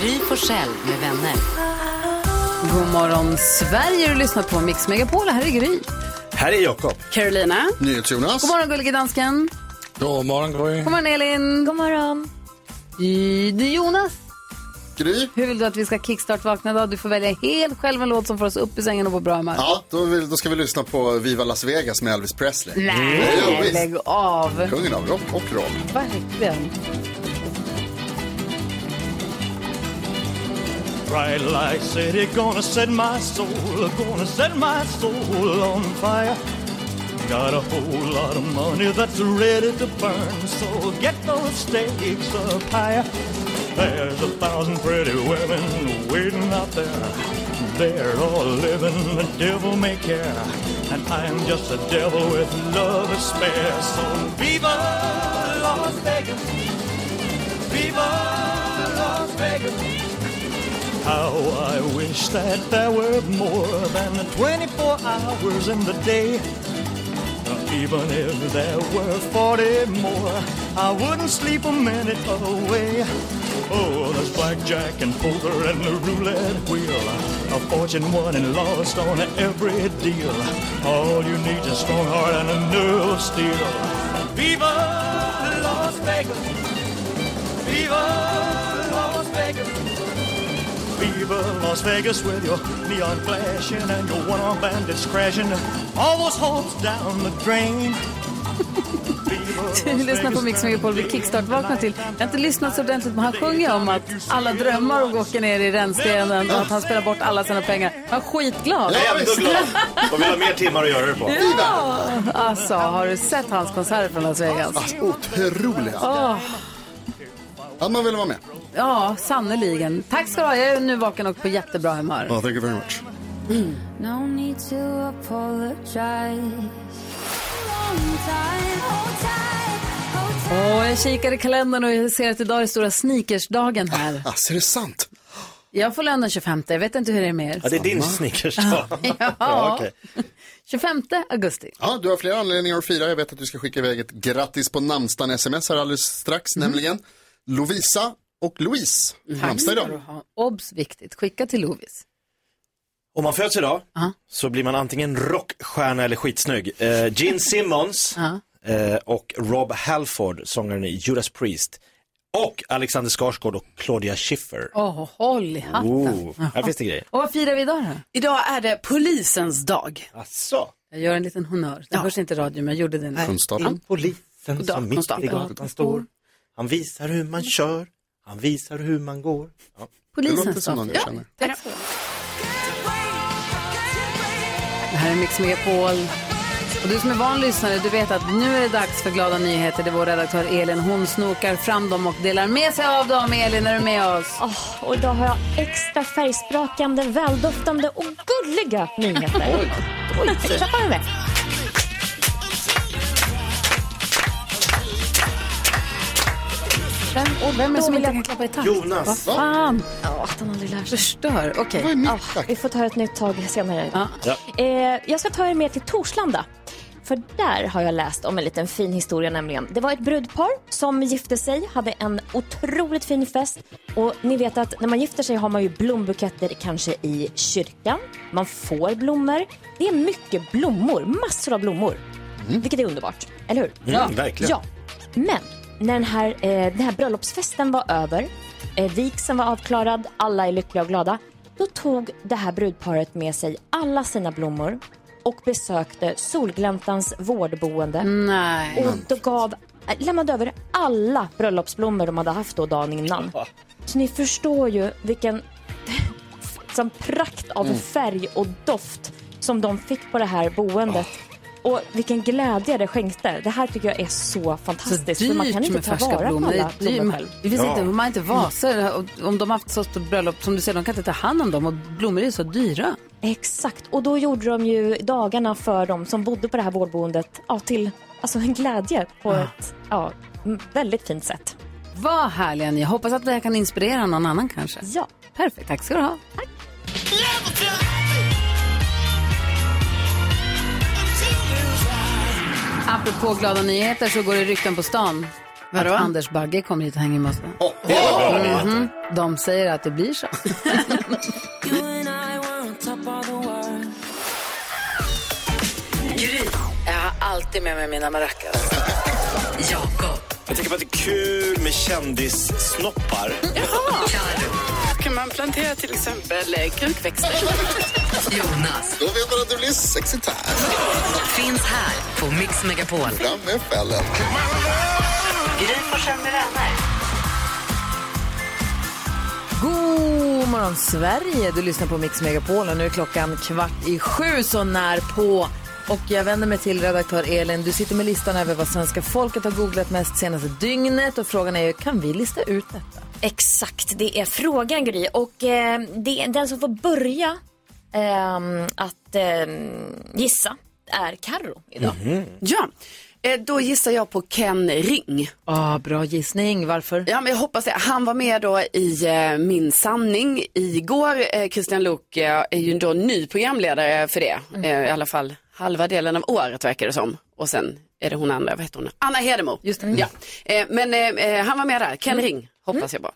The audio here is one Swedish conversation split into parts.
Gry Forssell med vänner. God morgon Sverige, du lyssnar på Mix Megapol. Här är Gry. Här är Jakob. Carolina. NyhetsJonas. God morgon gullige dansken. God morgon Gry. God morgon Elin. God morgon. Jonas. Gry. Hur vill du att vi ska kickstart-vakna idag? Du får välja helt själv en låt som får oss upp i sängen och på bra humör. Ja, då, vill, då ska vi lyssna på Viva Las Vegas med Elvis Presley. Nej, visst. lägg av. Kungen av rock och roll. Verkligen. Bright light city gonna set my soul, gonna set my soul on fire. Got a whole lot of money that's ready to burn, so get those stakes up higher. There's a thousand pretty women waiting out there. They're all living the devil may care, and I'm just a devil with love to spare. So viva Las Vegas, viva Las Vegas. How I wish that there were more than 24 hours in the day. Even if there were 40 more, I wouldn't sleep a minute away. Oh, there's blackjack and poker and the roulette wheel. A fortune won and lost on every deal. All you need is a strong heart and a nerve of steel. Viva Las Vegas! Viva! Viva Las Vegas with your neon flashing and your one-armed bandits crashing. All those hopes down the drain. Du lyssnar på. Mix Megapol vid kickstart-vakna till. Jag har inte lyssnat så ordentligt men han sjunger om att alla drömmar och åker ner i rännstenen och att han spelar bort alla sina pengar. Han är skitglad. Jag är ändå glad. De vill ha mer timmar att göra det på. Ja! Alltså, har du sett hans konserter från Las Vegas? Alltså, otroliga. Åh, Att man vill vara med. Ja, sannerligen. Tack ska du ha. Jag är nu vaken och på jättebra humör. Oh, thank you very much. No need to apologize. Och jag kikar i kalendern och jag ser att idag är stora sneakersdagen här. Alltså, är det sant? Jag får lön den 25. Jag vet inte hur det är med er. Ja, det är din snickersdag. Ja. Ja, okej. 25 augusti. Ja, du har flera anledningar att fira. Jag vet att du ska skicka iväg ett grattis på namnsdagen sms här alldeles strax, nämligen Lovisa och Louise. Namnsdag idag. Ja, Obs, viktigt. Skicka till Lovis. Om man föds idag Ja. så blir man antingen rockstjärna eller skitsnygg. Eh, Gene Simmons Ja. eh, och Rob Halford, sångaren i Judas Priest. Och Alexander Skarsgård och Claudia Schiffer. Åh, håll i hatten. Oh, här finns det grejer. Och vad firar vi idag då? Idag är det polisens dag. Asså? Jag gör en liten honnör. Det hörs inte i radio, men jag gjorde det nu. Kunskap. Han polisen som mitt i gatan står. Han visar hur man kör. Han visar hur man går. Ja. Det låter som någon jag känner. Tack så. Det här är Mix Megapol. Och du som är van lyssnare, du vet att nu är det dags för glada nyheter. Det är vår redaktör Elin. Hon snokar fram dem och delar med sig av dem. Elin, är du med oss? Åh, och idag har jag extra färgsprakande, väldoftande och gulliga nyheter. Oj, Oj så med. Vem, och vem är det som inte kan klappa i takt? Jonas. Vad fan? Ja, att han aldrig lär sig. Förstör. Okej. Mitt Ja, vi får ta ett nytt tag senare. Ja. Ja. Eh, jag ska ta er med till Torslanda. För där har jag läst om en liten fin historia nämligen. Det var ett brudpar som gifte sig, hade en otroligt fin fest. Och ni vet att när man gifter sig har man ju blombuketter kanske i kyrkan. Man får blommor. Det är mycket blommor, massor av blommor. Vilket är underbart, eller hur? Mm, verkligen. Ja, men när den här, eh, den här bröllopsfesten var över, eh, vigseln var avklarad, alla är lyckliga och glada. Då tog det här brudparet med sig alla sina blommor och besökte Solgläntans vårdboende Nej. och då gav, äh, lämnade över alla bröllopsblommor de hade haft då dagen innan. Så ni förstår ju vilken som prakt av färg och doft som de fick på det här boendet. Och vilken glädje det skänkte. Det här tycker jag är så fantastiskt. för man kan inte med ta färska vara på blommor. alla Det är dyrt. blommor själv. Det finns Ja. inte, man har inte vaser. Om de har haft så stort bröllop, som du säger, de kan inte ta hand om dem. Och blommor är så dyra. Exakt, och då gjorde de ju dagarna för dem som bodde på det här vårdboendet ja, till alltså, en glädje på ett ja, väldigt fint sätt. Vad härliga ni. Hoppas att det här kan inspirera någon annan kanske. Ja. Perfekt, tack ska du ha. Apropå glada nyheter så går det rykten på stan. Vadå? Att Anders Bagge kommer hit och hänger med oss. Mhm. De säger att det blir så. Gry. Jag har alltid med mig mina maracas. Jakob. Jag tänker på att det är kul med kändissnoppar. Kan man plantera till exempel eh, krukväxter? Jonas. Då vet man att det blir sexigt här. Finns här på Mix Megapol. Fram med fällen. Gry Forssell med vänner. God morgon Sverige! Du lyssnar på Mix Megapol och nu är klockan kvart i sju så när på. Och jag vänder mig till redaktör Elin. Du sitter med listan över vad svenska folket har googlat mest senaste dygnet och frågan är ju, kan vi lista ut detta? Exakt, det är frågan Gry. Och eh, det är den som får börja ehm, att ehm, gissa är Karro idag. Ja, eh, då gissar jag på Ken Ring. Ah, bra gissning, varför? Ja, men jag hoppas det. Han var med då i eh, Min sanning igår. Eh, Christian Luuk eh, är ju då ny programledare för det. Eh, I alla fall halva delen av året verkar det som. Och sen är det hon andra, vad heter hon? Anna Hedemo. Just det. Ja. Eh, men eh, eh, han var med där. Ken Ring hoppas jag på.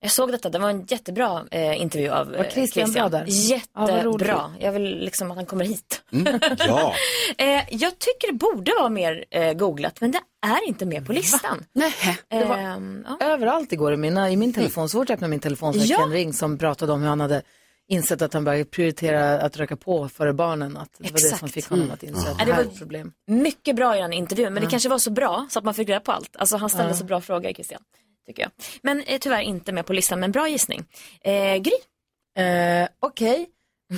Jag såg detta, det var en jättebra eh, intervju av Var eh, Christian bra där? Ja. Jättebra. jag vill liksom att han kommer hit. Ja. Eh, jag tycker det borde vara mer eh, googlat, men det är inte med på listan. Nej. Det var ja. överallt igår i, mina, i min telefon. Så fort jag öppnade min telefon så var Ja. Ken Ring som pratade om hur han hade insett att han började prioritera att röka på före barnen. Att det var det som Exakt. fick honom att inse att det här är var- ett problem. Mycket bra i den intervjun, men det kanske var så bra så att man fick reda på allt. Alltså han ställde så bra frågor, Christian. Tycker jag. Men eh, tyvärr inte med på listan, men bra gissning. Eh, Gry, Eh, Okej,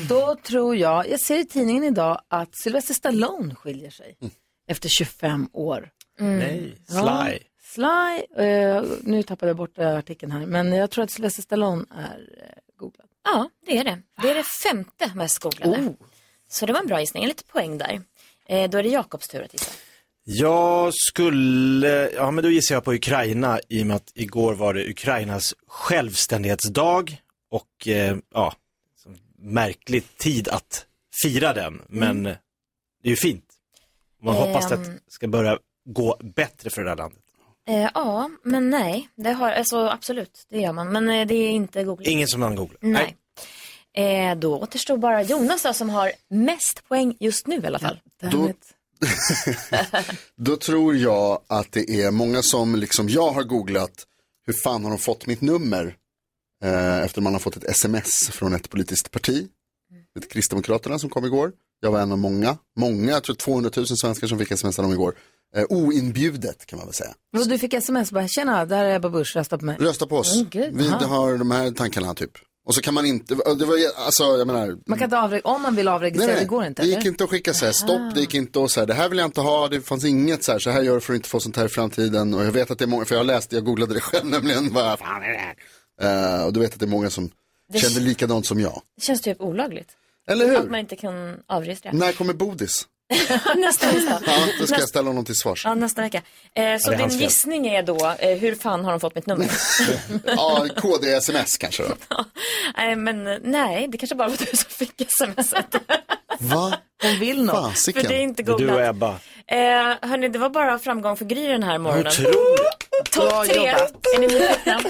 då tror jag, jag ser i tidningen idag att Sylvester Stallone skiljer sig efter 25 år. Nej, Ja. Sly. Sly, eh, nu tappade jag bort artikeln här, men jag tror att Sylvester Stallone är eh, googlad. Ja det är det. Det är det femte mest googlade. Så det var en bra gissning, en lite poäng där. Eh, då är det Jakobs tur att gissa. Jag skulle, ja men då gissar jag på Ukraina i och med att igår var det Ukrainas självständighetsdag och eh, ja, märklig tid att fira den, men det är ju fint. Man hoppas att det ska börja gå bättre för det här landet. Eh, ja, men nej, det har, alltså absolut, det gör man. Men eh, det är inte googlat. Ingen som namn googlar. Nej. Eh, då återstår bara Jonas då, som har mest poäng just nu i alla fall. Då, då tror jag att det är många som liksom jag har googlat hur fan har de fått mitt nummer eh, efter man har fått ett sms från ett politiskt parti. Det är Kristdemokraterna som kom igår. Jag var en av många, många, jag tror 200 000 svenskar som fick sms av dem igår. Eh, oinbjudet kan man väl säga. Och du fick sms, bara tjena, där är Ebba Busch, rösta på mig. Rösta på oss. Gud, Vi aha. har de här tankarna typ. Och så kan man inte, det var, alltså jag menar, Man kan inte avre- om man vill avregistrera, det går inte. det gick eller? inte att skicka så här, stopp, det gick inte att så här, det här vill jag inte ha, det fanns inget så här, så här gör du för att inte få sånt här i framtiden. Och jag vet att det är många, för jag har läst, jag googlade det själv nämligen, vad fan är det här? Eh, och du vet att det är många som Det- kände likadant som jag. Det känns typ olagligt. Eller Att hur? man inte kan avregistrera. När kommer Bodis? nästa vecka. Ja, då ska jag ställa honom till svars. Ja, nästa vecka. Eh, så är din gissning är då, eh, hur fan har de fått mitt nummer? Ja, KD-sms kanske då. Nej, men eh, nej, det kanske bara var du som fick smset. Va? Hon vill något. Fasiken. För det är inte är du och googlat. Ebba. Eh, hörni, det var bara framgång för Gry den här morgonen. Otroligt. Topp tre. Är ni nyfikna?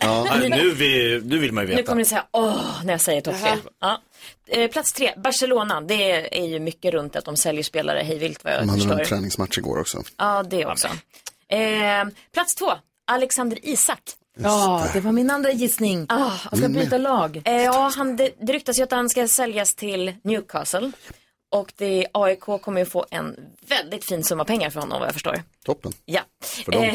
Ja, nu, vill, nu vill man ju Nu veta. kommer ni säga åh när jag säger topp tre. Ja. Eh, plats tre, Barcelona. Det är ju mycket runt att de säljer spelare hejvilt vad jag De hade en förstår. träningsmatch igår också. Ja, det också. Eh, plats två, Alexander Isak. Ja, det var min andra gissning. Ah, Han ska byta lag. Eh, ja, han, det, det ryktas ju att han ska säljas till Newcastle. Och det, AIK kommer ju få en väldigt fin summa pengar för honom vad jag förstår. Toppen. Ja. För dem. Eh,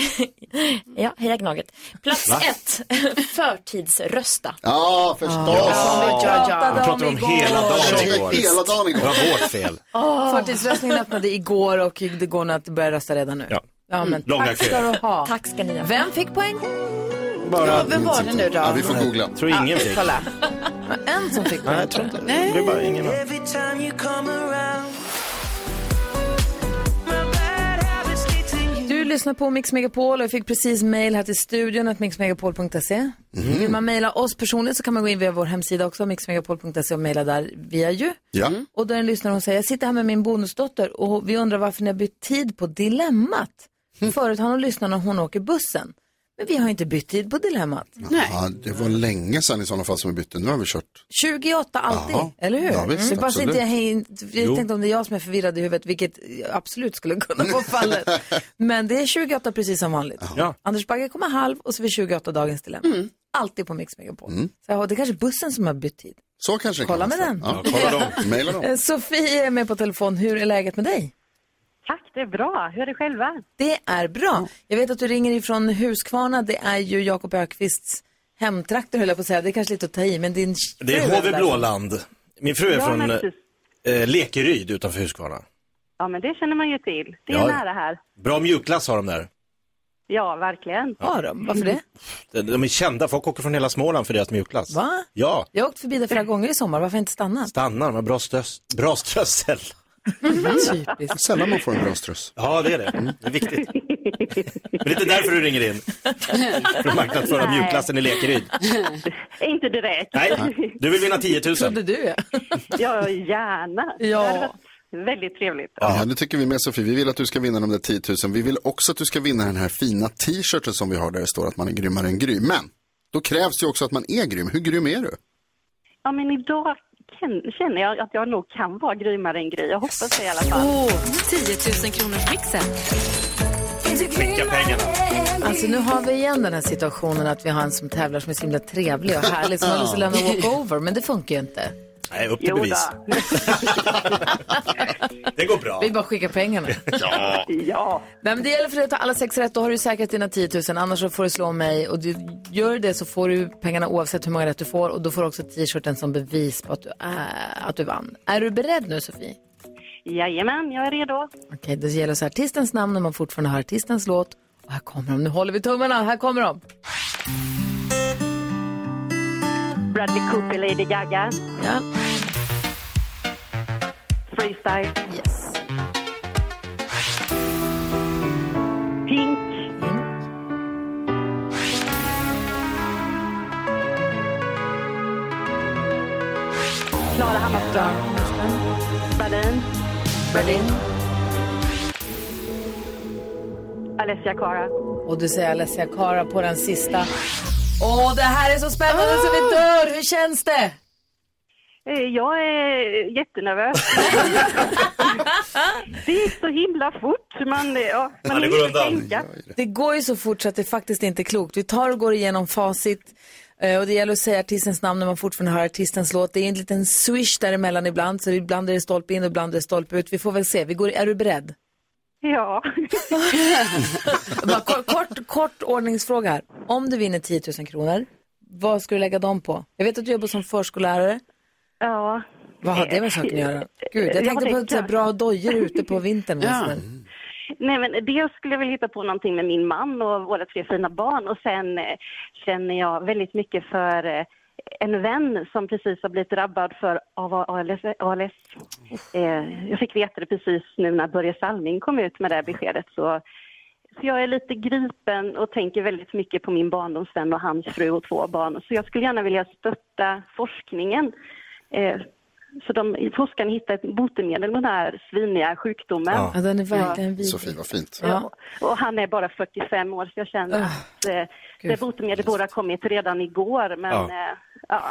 ja, heja Gnaget. Plats Va? ett, förtidsrösta. Ja, förstås. Ja, ja, ja. Vi pratade om hela dagen igår. Hela dagen Det igår. var vårt fel. Förtidsröstningen öppnade igår och det går nu att börja rösta redan nu. Ja. Ja, men Långa tack ska du ha. Tack ska ni ha. Vem fick poäng? Bara, Vem var det nu då? Ja, vi får googla. jag tror ingen fick. Kolla. En som fick Nej, jag tror inte. Det blev bara ingen. Du lyssnar på Mix Megapol och jag fick precis mail här till studion att mixmegapol.se. Vill man mejla oss personligen så kan man gå in via vår hemsida också, mixmegapol.se och mejla där via ju. Ja. Och då är en lyssnare och säger, jag sitter här med min bonusdotter och vi undrar varför ni har bytt tid på Dilemmat. Förut har hon lyssnat när hon åker bussen. Men vi har inte bytt tid på Dilemmat. Ja, det var länge sedan i sådana fall som vi bytte. Nu har vi kört. 28 alltid, Jaha. eller hur? Ja, visst, det är bara så absolut. inte jag, häng- jag tänkte om det är jag som är förvirrad i huvudet, vilket absolut skulle kunna vara fallet. Men det är 28 precis som vanligt. Ja. Anders Bagge kommer halv och så vid 28 dagens dilemma. Alltid på Mix Megapol. Så jag, det är kanske bussen som har bytt tid. Så kanske Kolla kan med den. Ja, kolla dem. Maila dem. Sofie är med på telefon. Hur är läget med dig? Tack, det är bra. Hur är det själva? Det är bra. Jag vet att du ringer ifrån Huskvarna. Det är ju Jakob Ökvists hemtrakter höll jag på att säga. Det är kanske lite att ta i, men din Det är HV. Blåland. Min fru är Ja, från eh, Lekeryd utanför Huskvarna. Ja, men det känner man ju till. Det är Ja. nära här. Bra mjukglass har de där. Ja, verkligen. Har de? Varför det? De, de är kända, folk åker från hela Småland för deras mjukglass. Va? Ja, Jag har åkt förbi där flera gånger i sommar. Varför inte stanna? stannar, de har bra, stös, bra strössel. Typiskt. Sällan man får en bra ströss. Ja, det är det. Det är viktigt. Men det är inte därför du ringer in. För att marknadsföra Nej. mjukglassen i Lekeryd. Inte direkt. Nej, du vill vinna 10 000. Trodde du ja. Ja, gärna. Ja. Väldigt trevligt. Ja, det tycker vi med Sofie. Vi vill att du ska vinna de där 10 000. Vi vill också att du ska vinna den här fina t-shirten som vi har där det står att man är grymmare än grym. Men då krävs det ju också att man är grym. Hur grym är du? Ja, men idag känner jag att jag nog kan vara grymmare än Gry. Jag hoppas det i alla fall. Oh, 10 000 kronors mixen. Alltså nu har vi igen den här situationen att vi har en som tävlar som är så himla trevlig och härlig som har lust att lämna walkover, men det funkar ju inte. Nej, upp till bevis. Det går bra. Vi bara skickar pengarna. Ja. Ja. Nej, men det gäller för dig att ta alla sex rätt, då har du säkrat dina 10 000, annars så får du slå mig och du gör det så får du pengarna oavsett hur många rätt du får och då får du också t-shirten som bevis på att du, är, att du vann. Är du beredd nu Sofie? Jajamän, jag är redo. Okej, det gäller så artistens namn när man fortfarande hör artistens låt. Och här kommer de, nu håller vi tummarna, här kommer de. Bradley Cooper, Lady Gaga. Ja, Freestyle. yes. Pink. Klara Hammarström. Berlin. Berlin. Alessia Cara. Och du säger Alessia Cara på den sista. Åh, det här är så spännande så vi dör! Hur känns det? Eh, Jag är jättenervös. det gick så himla fort. Man, eh, ja, man Ja, det går undan. tänka. Det går ju så fort så att det faktiskt inte är klokt. Vi tar och går igenom facit. eh, Och det gäller att säga artistens namn när man fortfarande hör artistens låt. Det är en liten swish däremellan ibland, så ibland är det stolpe in och ibland är det stolpe ut. Vi får väl se. Vi går, är du beredd? Ja. Kort, kort, kort ordningsfråga här. Om du vinner 10 000 kronor, vad ska du lägga dem på? Jag vet att du jobbar som förskollärare. Ja. Vad har det med saken att göra? Gud, jag Ja, tänkte på så bra dojor ute på vintern. Ja. Ja. Nej, men dels skulle jag vilja hitta på någonting med min man och våra tre fina barn. Och sen eh, känner jag väldigt mycket för eh, en vän som precis har blivit drabbad för av ALS. ALS. Eh, jag fick veta det precis nu när Börje Salming kom ut med det här beskedet. Så, så jag är lite gripen och tänker väldigt mycket på min barndomsvän och hans fru och två barn. Så jag skulle gärna vilja stötta forskningen. Eh, så de, forskarna hittar ett botemedel mot den här sviniga sjukdomen. Ja. Ja, den är verkligen vidrig. Sofie, vad fint. Ja. Och han är bara 45 år så jag känner att eh, Gud. det botemedlet borde ha kommit redan igår. Men Ja. ja, eh, ja.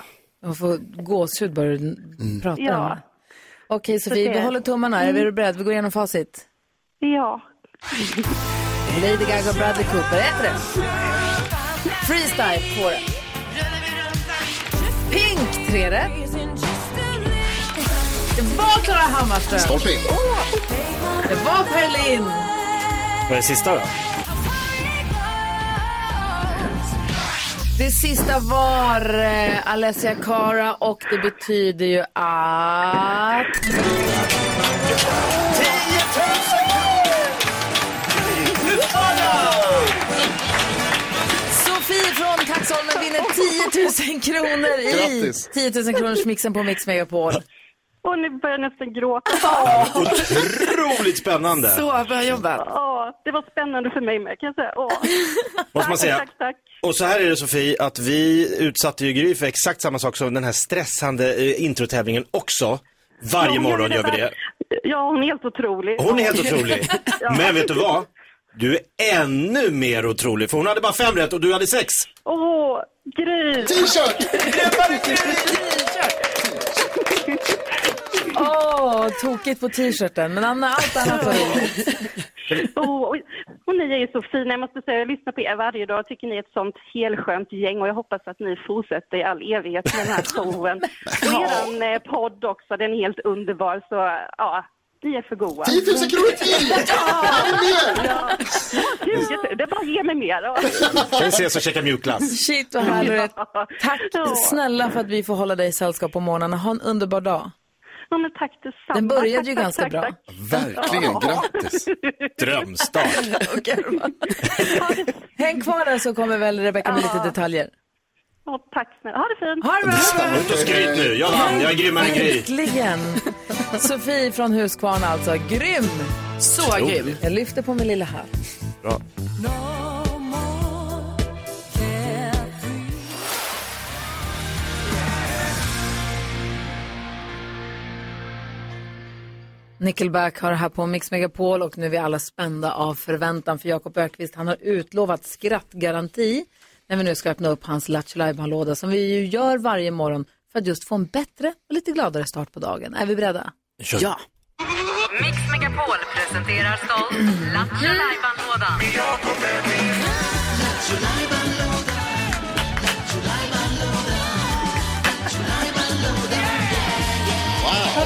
Jag får gåshud bara du Mm. pratar Ja. om det. Okej Sofie, det- vi håller tummarna. Är du beredd? Vi går igenom facit. ja. Lady Gaga och Bradley Cooper, ett rätt. Freestyle, två rätt. Pink, tre rätt. Det var Klara Hammarström. Stolpe in. Det var Per Lind. Vad är det sista då? Det sista var eh, Alessia Cara och det betyder ju att... Sofie från Kaxholmen vinner 10 000 kronor i Grattis. 10 000 kronors mixen på Mix Megapol. Och nu börjar jag nästan gråta. Otroligt spännande, Så bra jobbat. Ja, det var spännande för mig med kan jag säga. Åh. måste man säga. Tack, tack. Och så här är det Sofie, att vi utsatte ju Gry för exakt samma sak som den här stressande eh, introtävlingen också. Varje Ja, morgon gör vi det. Ja, hon är helt otrolig. Hon är helt otrolig. Men vet du vad? Du är ännu mer otrolig, för hon hade bara fem rätt och du hade sex. Åh, Gry! T-shirt! Åh, tokigt på t-shirten, men Anna, allt annat var roligt. Åh, och, ni är ju så fina. Jag måste säga, jag lyssnar på er varje dag. Jag tycker ni är ett sånt helskönt gäng och jag hoppas att ni fortsätter i all evighet med den här showen. Och eran eh, podd också, den är helt underbar. Så ja, ni är för goa. 10 000 kronor till! Ja, det är bara ge mig mer. Vi ses och käka mjukglass? Shit vad härligt. Tack snälla för att vi får hålla dig i sällskap på morgnarna. Ha en underbar dag. Ja, men tack detsamma. Den började Tack, ju tack, ganska tack, bra. tack. Verkligen, grattis. Drömstart. Häng kvar där så kommer väl Rebecka med lite detaljer. Ja, tack snälla. Ha det fint. Ha det bra! Ut och skryt nu, jag vann, jag är grymmare än Gry. Verkligen. Sofie från Huskvarna alltså. Grym! Så grym. Jag lyfter på min lilla hatt. Bra. Nickelback har det här på Mix Megapol och nu är vi alla spända av förväntan för Jakob Ökvist. Han har utlovat skrattgaranti när vi nu ska öppna upp hans Lattjo låda som vi ju gör varje morgon för att just få en bättre och lite gladare start på dagen. Är vi beredda? Ja. Mix Megapol presenterar stolt Lattjo Lajban-lådan.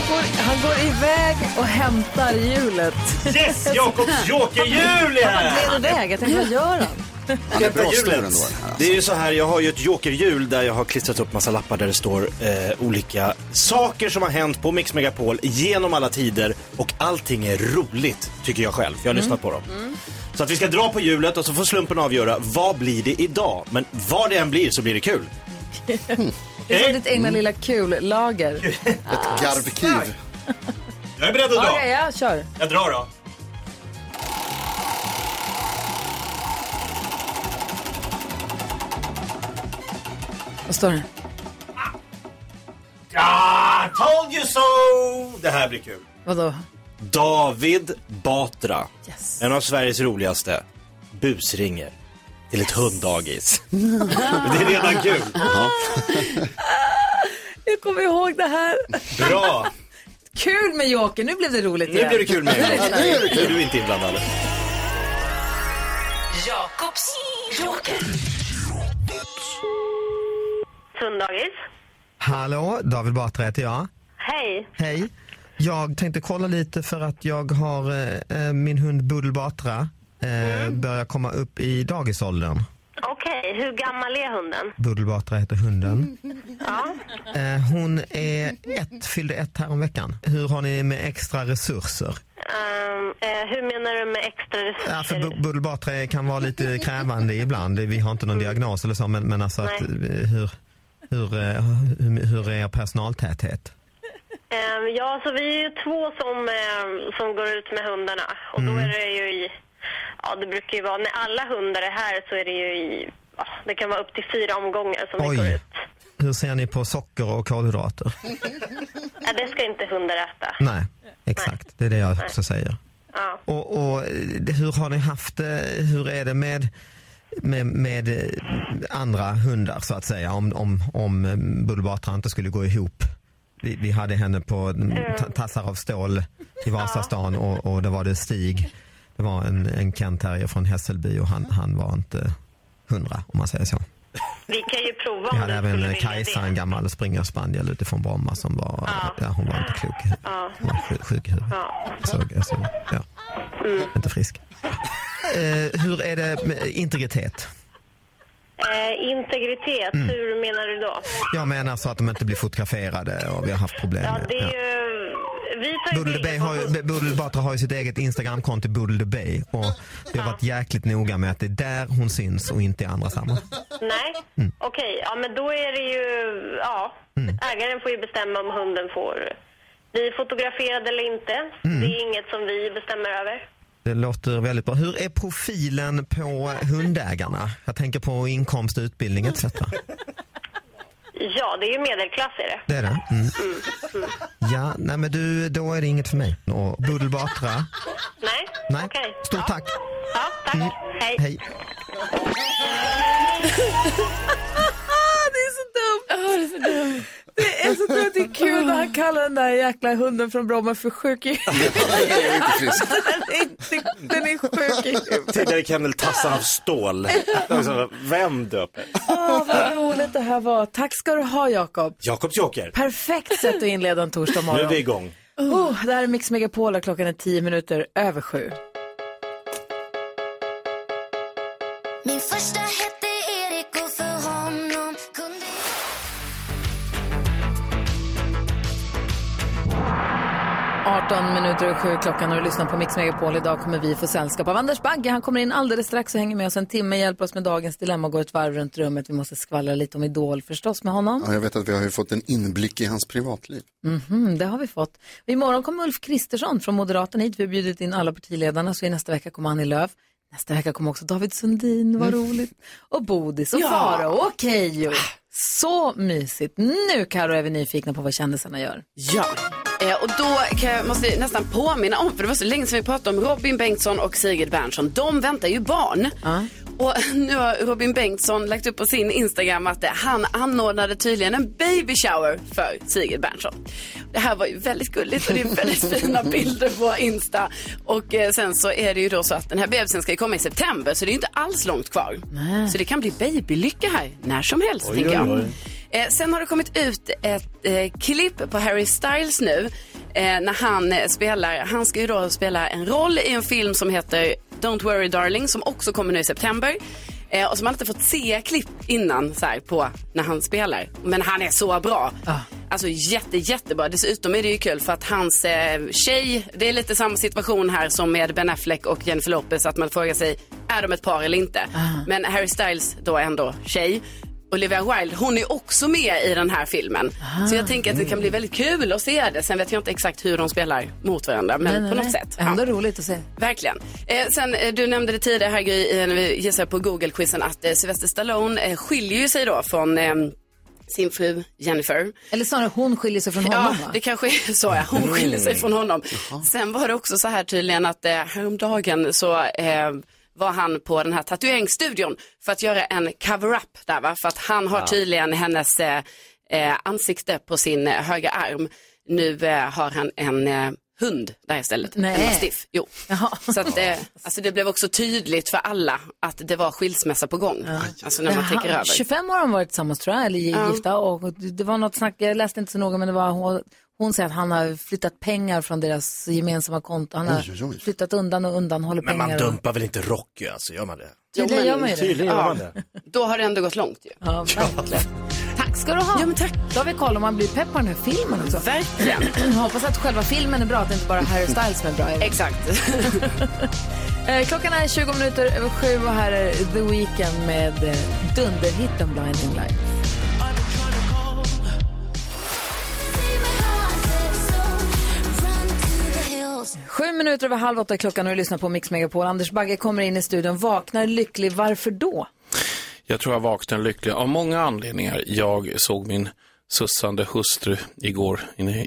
Går, han går iväg och hämtar hjulet. Yes, Jakobs jokerhjul är Han här! glider iväg. Jag tänkte, vad gör han? Han är bra stor ändå. Det är ju så här, jag har ju ett jokerhjul där jag har klistrat upp massa lappar där det står eh, olika saker som har hänt på Mix Megapol genom alla tider och allting är roligt tycker jag själv. Jag har lyssnat på dem. Så att vi ska dra på hjulet och så får slumpen avgöra vad blir det idag. Men vad det än blir så blir det kul. Det är som ditt egna lilla kullager. Ett garvkiv. Jag är beredd att dra. Okej, jag kör. Jag drar då. Vad står det? Ah, told you so! Det här blir kul. Vadå? David Batra, Yes. en av Sveriges roligaste, busringer till ett hunddagis. det är redan kul. Jag kommer ihåg det här. Bra! Kul med Joker. Nu blev det roligt Nu igen. blir det kul med. Ja, nu är du inte inblandad. Jakobs joker. Sunddagis. Hallå, David Batra heter jag. Hej. Hej. Jag tänkte kolla lite för att jag har eh, eh, min hund Buddel Batra eh, börjar komma upp i dagisåldern. Okej, hur gammal är hunden? Buddel Batra heter hunden. Ja. Eh, hon är ett, fyllde ett här om veckan. Hur har ni med extra resurser? Ehm, eh, hur menar du med extra resurser? Ja, för Bu- Buddel Batra kan vara lite krävande ibland. Vi har inte någon diagnos eller så, men, men alltså att, eh, hur, hur, eh, hur, hur är er personaltäthet? Ehm, ja, så vi är ju två som, ehm, som går ut med hundarna. Och då Mm. är det ju i... Ja, det brukar ju vara... När alla hundar är här så är det ju i... Ja, det kan vara upp till fyra omgångar som vi går Oj, ut. hur ser ni på socker och kolhydrater? Ja, det ska inte hundar äta. Nej, exakt. Det är det jag också säger. Ja. Och, och eh, hur har ni haft det? Hur är det med, med, med eh, andra hundar så att säga? Om, om, om eh, Bullbatra inte skulle gå ihop. Vi, vi hade henne på mm, ta- tassar av stål i Vasastan och, och det var det Stig. Det var en, en Kent Terrier från Hässelby och han, han var inte hundra om man säger så. Vi kan ju prova Vi om hade du även Kajsa, en gammal springerspaniel utifrån Bromma som var, ja. hon var inte klok. Ja. Hon var sjuk, sjuk i huvudet. Ja. Så, så, ja. Mm. Inte frisk. Eh, hur är det med integritet? Eh, integritet, Mm. hur menar du då? Jag menar så att de inte blir fotograferade och vi har haft problem Ja, det är ju... Bodil har Batra har ju sitt eget Instagramkonto the Bay och vi har varit jäkligt noga med att det är där hon syns och inte i andra sammanhang. Nej, Mm. okej. Ja, men då är det ju... Ja, Mm. ägaren får ju bestämma om hunden får bli fotograferad eller inte. Mm. Det är inget som vi bestämmer över. Det låter väldigt bra. Hur är profilen på hundägarna? Jag tänker på inkomst, utbildning etc. Ja, det är ju medelklass är det. Det är det? Mm. Ja, nej men du, då är det inget för mig. Och Bodil Batra, Nej? nej. Okej. Stort tack. Ja, tack. Mm. Hej. Hej. det är så dumt. det är så dumt. Det är så dumt. Det är kul när han kallar den där jäkla hunden från Bromma för sjuk i huvudet. Den är sjuk i huvudet. Tidigare kennel Tassan av stål. Alltså, Vem döper? Åh, vad roligt det här var. Tack ska du ha, Jakob. Jakobs Joker. Perfekt sätt att inleda en torsdag Nu morgon. är vi igång. Oh, det här är Mix Megapol klockan är tio minuter över sju. 18 minuter och sju klockan och du lyssnar på Mix Megapol. Idag kommer vi få sällskap av Anders Bagge. Han kommer in alldeles strax och hänger med oss en timme, hjälper oss med dagens dilemma och går ett varv runt rummet. Vi måste skvallra lite om Idol förstås med honom. Ja, jag vet att vi har ju fått en inblick i hans privatliv. Mhm, det har vi fått. Imorgon kommer Ulf Kristersson från Moderaterna hit. Vi har bjudit in alla partiledarna så i nästa vecka kommer Annie Lööf. Nästa vecka kommer också David Sundin, vad roligt. Och Bodis och Ja. Farao och Keyyo. Så mysigt. Nu Karo är vi nyfikna på vad kändisarna gör. Ja, eh, och då kan jag, måste jag nästan påminna om, för det var så länge sedan vi pratade om Robin Bengtsson och Sigrid Bernson. De väntar ju barn. Och nu har Robin Bengtsson lagt upp på sin Instagram att eh, han anordnade tydligen en baby shower för Sigrid Bernson. Det här var ju väldigt gulligt och det är väldigt fina bilder på Insta. Och eh, sen så är det ju då så att den här bebisen ska komma i september så det är inte alls långt kvar. Så det kan bli babylycka här när som helst Oj, tänker jag. oj, oj. Eh, sen har det kommit ut ett eh, klipp på Harry Styles nu eh, när han eh, spelar, han ska ju då spela en roll i en film som heter Don't worry darling som också kommer nu i september. Eh, och som man inte fått se klipp innan så här, på när han spelar. Men han är så bra. Alltså jätte, jättebra. Dessutom är det ju kul för att hans eh, tjej, det är lite samma situation här som med Ben Affleck och Jennifer Lopez. Att man frågar sig, är de ett par eller inte? Men Harry Styles då ändå tjej. Olivia Wilde, hon är också med i den här filmen. Så jag tänker att det kan bli väldigt kul att se det. Sen vet jag inte exakt hur de spelar mot varandra, men Nej, nej, på något nej. sätt. Ändå roligt att se. Verkligen. Eh, sen, eh, du nämnde det tidigare här Gry, när vi gissade på Google-quizen att eh, Sylvester Stallone eh, skiljer sig då från eh, sin fru Jennifer. Eller snarare hon skiljer sig från honom Ja, va? det kanske är så. Ja. Hon skiljer sig från honom. Sen var det också så här tydligen att eh, häromdagen så eh, var han på den här tatueringsstudion för att göra en cover-up där va. För att han har Ja. tydligen hennes eh, eh, ansikte på sin eh, högra arm. Nu eh, har han en eh, hund där istället. Nej. En mastiff. Jo. Så att, eh, alltså det blev också tydligt för alla att det var skilsmässa på gång. Alltså när man tänker över. 25 år har de varit tillsammans tror jag, eller Ja. gifta. Och det det var något snack, jag läste inte så noga, men det var hon, hon säger att han har flyttat pengar från deras gemensamma konto. Han har Oj, oj, oj. flyttat undan och undanhåller Men man pengar. och- dumpar väl inte Rocky alltså, gör man det? Tydligen gör man ju det. Tydligen gör man det. Då har det ändå gått långt ju. Ja, verkligen. Tack ska du ha. Ja, men tack. Då har vi koll om man blir pepp på den här filmen också. Verkligen. Hoppas att själva filmen är bra, att det inte bara är Harry Styles som är bra. Exakt. Eh, Klockan är 20 minuter över sju och här är The Weeknd med eh, dunderhitten Blinding Lights. Sju minuter över halv åtta är klockan och du lyssnar på Mix Megapol. Anders Bagge kommer in i studion, vaknar lycklig. Varför då? Jag tror jag vaknade lycklig av många anledningar. Jag såg min sussande hustru igår, inne,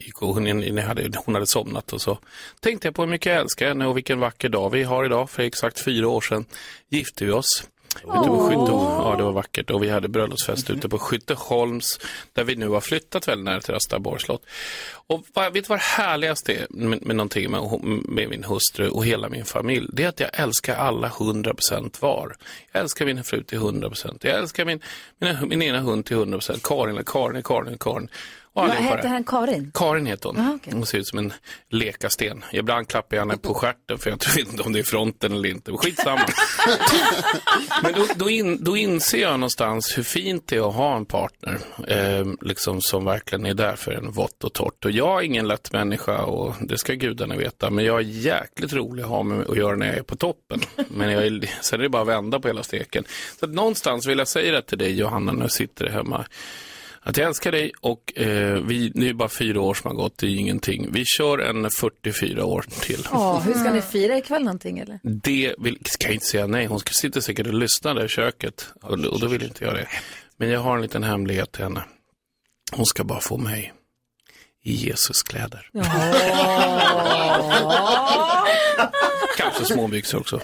inne hade, hon hade somnat och så tänkte jag på hur mycket jag älskar henne och vilken vacker dag vi har idag. För exakt fyra år sedan gifte vi oss. Ute på ja, det var vackert och vi hade bröllopsfest ute på Skytteholms där vi nu har flyttat väldigt nära till Östaborgs slott. Och vet du vad det härligaste är med, med någonting med, med min hustru och hela min familj? Det är att jag älskar alla 100% var. Jag älskar min fru till 100%. Jag älskar min, min, min ena hund till 100%. Karin, Karin, Karin, Karin. Vad det. han? Karin? Karin heter hon. Ah, okej. Hon ser ut som en lekasten. Ibland klappar jag henne på stjärten för jag vet inte om det är fronten eller inte. Skitsamma. Men då, då, in, då inser jag någonstans hur fint det är att ha en partner eh, liksom som verkligen är där för en vått och torrt. Och jag är ingen lätt människa och det ska gudarna veta. Men jag är jäkligt rolig att ha med att göra när jag är på toppen. Men jag är, sen är det bara att vända på hela steken. Så någonstans vill jag säga det till dig Johanna när du sitter hemma. Att jag älskar dig och eh, vi, det är bara fyra år som har gått, det är ingenting. Vi kör en 44 år till. Ja, hur ska ni fira ikväll någonting eller? Det vill, ska jag inte säga nej. Hon sitter säkert och lyssnar där i köket. Och, och då vill inte jag det. Men jag har en liten hemlighet till henne. Hon ska bara få mig i Jesus kläder. Kanske småbyxor också.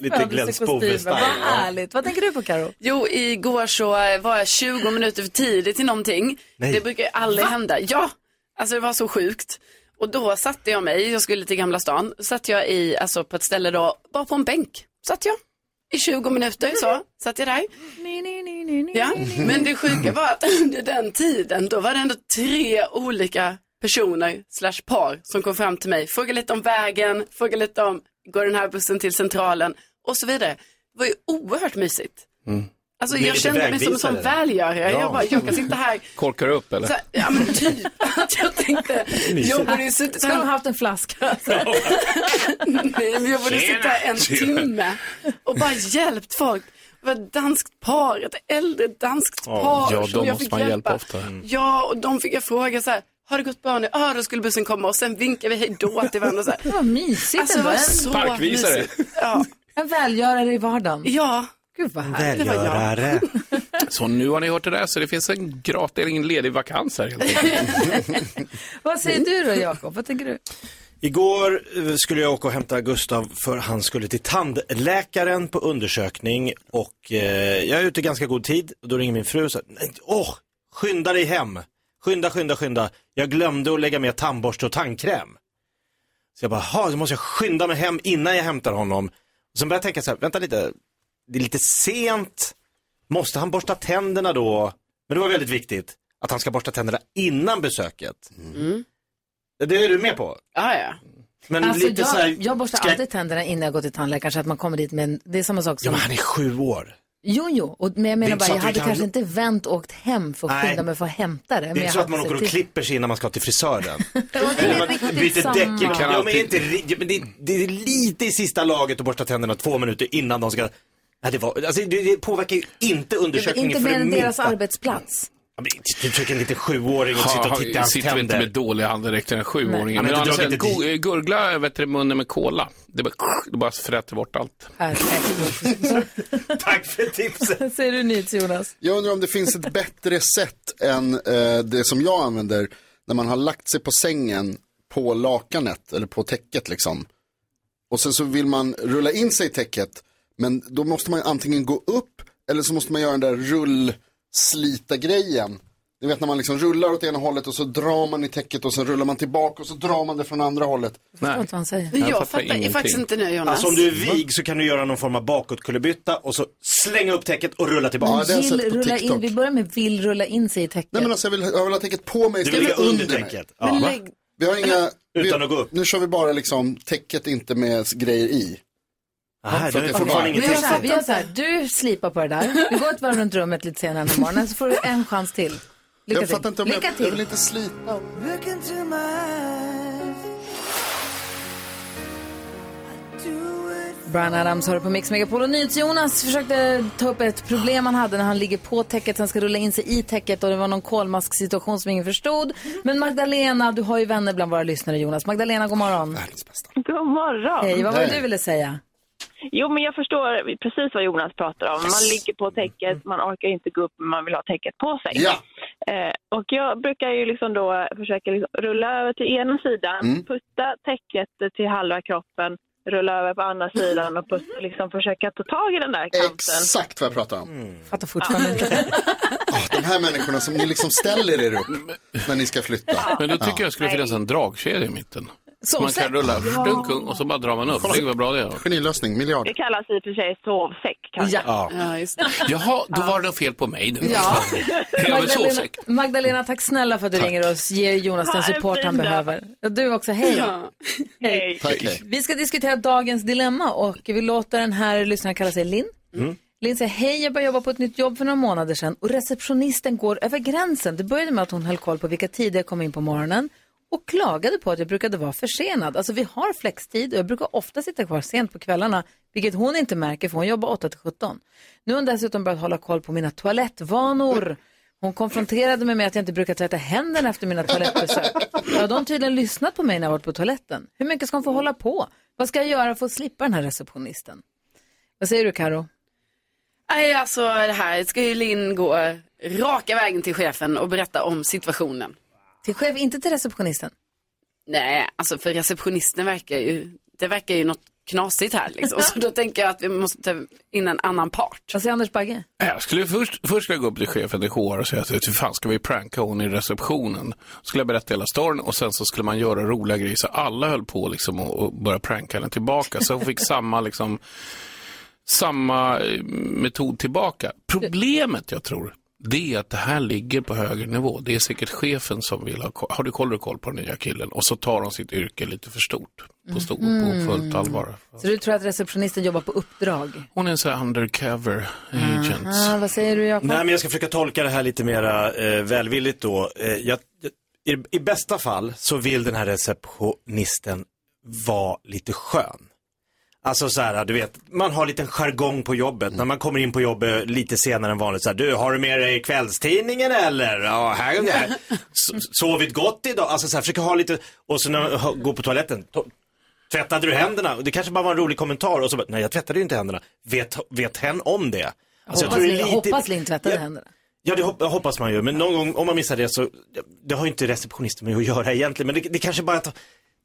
lite Glenn Spove-style. Vad härligt. Vad tänker du på Karo? Jo, igår så var jag 20 minuter för tidigt till någonting. Nej. Det brukar ju aldrig hända. Ja, alltså det var så sjukt. Och då satte jag mig, jag skulle till Gamla stan, satt jag i, alltså på ett ställe då, bara på en bänk. Satt jag. I 20 minuter så, satt jag där. Ja, men det sjuka var att under den tiden, då var det ändå tre olika personer slash par som kom fram till mig, frågade lite om vägen, frågade lite om, går den här bussen till centralen och så vidare. Det var ju oerhört mysigt. Alltså Blir jag kände mig som en sån välgörare. Ja. Jag bara, jag kan sitta här. Korkar du upp eller? Så, ja men typ. Jag tänkte, jag borde ju sitta, Ska de ha haft en flaska? Nej, men jag borde sitta en timme och bara hjälpt folk. Var ett danskt par, ett äldre danskt par ja, som de jag måste fick man hjälpa. hjälpa ofta. Mm. Ja, och de fick jag fråga så här, har det gått bra nu? Ja, då skulle bussen komma och sen vinkade vi hej då till varandra. Så här. Vad mysigt Alltså, det var så Parkvisare. mysigt. Ja. En välgörare i vardagen. Ja. Gud vad härligt. Välgörare. Så nu har ni hört det där, så det finns en gratis, ingen ledig vakans här. Vad säger du då Jakob? Vad tänker du? Igår eh, skulle jag åka och hämta Gustav för han skulle till tandläkaren på undersökning och eh, jag är ute i ganska god tid och då ringer min fru och säger, åh, skynda dig hem. Skynda, skynda, skynda. Jag glömde att lägga med tandborste och tandkräm. Så jag bara, "Ha, då måste jag skynda mig hem innan jag hämtar honom. Och sen började jag tänka så här, vänta lite, det är lite sent. Måste han borsta tänderna då? Men det var väldigt viktigt att han ska borsta tänderna innan besöket. Mm. mm. Det är du med på? Ja, ja. Men Alltså, lite jag, så här, jag borstar ska- alltid tänderna innan jag går till tandläkaren så att man kommer dit med en, det är samma sak Ja, som... men han är sju år. Jo, jo, och, men jag Det är menar inte bara, så jag hade kan- kanske inte vänt och åkt hem för att Nej. skynda mig för att hämta det. Det är inte så att man åker och till- klipper sig innan man ska till frisören. det byter däck. Ja, men inte, men det, det är lite i sista laget att borsta tänderna två minuter innan de ska... Nej, det, var, alltså, det, det påverkar ju inte undersökningen Inte för mer det än deras arbetsplats. Du försöker en liten sjuåring och sitta och titta i hans sitter vi inte tänder. med dåliga andedräkter än Nej. sjuåringen. Han Men inte sett dragit go- gurgla vet du, munnen med cola? Det bara, det bara fräter bort allt. Tack för tipset. Säger du nyhets Jonas? Jag undrar om det finns ett bättre sätt än eh, det som jag använder när man har lagt sig på sängen på lakanet eller på täcket liksom. Och sen så vill man rulla in sig i täcket, men då måste man antingen gå upp eller så måste man göra den där rullslita grejen. Ni vet när man liksom rullar åt ena hållet och så drar man i täcket och sen rullar man tillbaka och så drar man det från andra hållet. Jag förstår inte vad han säger. Jag, jag fattar, faktiskt inte nu Jonas. Alltså om du är vig så kan du göra någon form av bakåtkullerbytta och så slänga upp täcket och rulla tillbaka. vill rulla in, vi börjar med vill rulla in sig i täcket. Nej men alltså jag vill, jag vill ha täcket på mig istället för under, under mig. täcket? Ja. Men Va? lägg- Vi har inga, Utan vi, att gå upp? Nu kör vi bara liksom täcket inte med grejer i. Det är fortfarande vi gör så här, du slipar på det där. Vi går ett varv runt rummet lite senare den här morgonen så får du en chans till. Lycka Jag till. fattar inte om Lycka jag, till. jag vill inte slita. Brian Adams har på Mix Megapol och NyhetsJonas försökte ta upp ett problem han hade när han ligger på täcket, sen ska rulla in sig i täcket och det var någon kolmasksituation som ingen förstod. Men Magdalena, du har ju vänner bland våra lyssnare Jonas. Magdalena, god morgon. God morgon. Hej, vad var det du ville säga? Jo, men jag förstår precis vad Jonas pratar om. Man ligger på täcket, man orkar inte gå upp, men man vill ha täcket på sig. Ja. Eh, och jag brukar ju liksom då försöka liksom rulla över till ena sidan, Mm. putta täcket till halva kroppen, rulla över på andra sidan och pus- liksom försöka ta tag i den där kanten. Exakt vad jag pratar om. Fattar fortfarande inte. De här människorna som ni liksom ställer er upp när ni ska flytta. Men då tycker jag skulle finnas en dragkedja i mitten. Så man Sovsäck. kan rulla Ja. och så bara drar man upp. Vad bra det är. Genilösning, miljard. Det kallas i och för sig sovsäck kanske. Ja. just Jaha, då var det något fel på mig nu. Ja. Ja, Magdalena, sovsäck. Magdalena, tack snälla för att du ringer oss. Ger Jonas den support han behöver. Du också, hej. Ja. Hej. Tack, hej. Vi ska diskutera dagens dilemma och vi låter den här lyssnaren kalla sig Linn. Linn säger, hej jag började jobba på ett nytt jobb för några månader sedan och receptionisten går över gränsen. Det började med att hon höll koll på vilka tider jag kom in på morgonen och klagade på att jag brukade vara försenad. Alltså vi har flextid och jag brukar ofta sitta kvar sent på kvällarna, vilket hon inte märker för hon jobbar 8 till 17. Nu har hon dessutom börjat hålla koll på mina toalettvanor. Hon konfronterade mig med att jag inte brukar tvätta händerna efter mina toalettbesök. Ja, de har tydligen lyssnat på mig när jag varit på toaletten. Hur mycket ska hon få hålla på? Vad ska jag göra för att slippa den här receptionisten? Vad säger du Karo? Nej, alltså det här ska ju Linn gå raka vägen till chefen och berätta om situationen. Till chef, inte till receptionisten? Nej, alltså för receptionisten verkar ju, det verkar ju något knasigt här liksom. Så då tänker jag att vi måste ta in en annan part. Vad säger Anders Bagge? Jag skulle först, först ska jag gå upp till chefen i HR och säga att hur fan ska vi pranka hon i receptionen? Skulle jag berätta hela storyn och sen så skulle man göra roliga grejer så alla höll på liksom och, och börja pranka henne tillbaka. Så hon fick samma liksom samma eh, metod tillbaka. Problemet jag tror, det är att det här ligger på högre nivå. Det är säkert chefen som vill ha koll. Har du koll, koll på den nya killen? Och så tar de sitt yrke lite för stort. På, stort, Mm. på fullt allvar. Så du tror att receptionisten jobbar på uppdrag? Hon är en sån här undercover agent. Ah, vad säger du Jakob? Nej, men jag ska försöka tolka det här lite mera eh, välvilligt då. Eh, jag, i, I bästa fall så vill den här receptionisten vara lite skön. Alltså så här, du vet, man har lite jargong på jobbet. När man kommer in på jobbet lite senare än vanligt så här, du, har du med dig kvällstidningen eller? Ja, här och där. Sovit gott idag? Alltså så här, försöka ha lite, och så när man går på toaletten, to- tvättade du händerna? Det kanske bara var en rolig kommentar och så bara, nej jag tvättade ju inte händerna. Vet, vet hen om det? Alltså, jag hoppas, Lin, lite- hoppas Linn tvättade Ja. händerna. Ja, det hop- hoppas man ju. Men någon gång, om man missar det så, det har ju inte receptionisten med att göra egentligen. Men det, det kanske bara att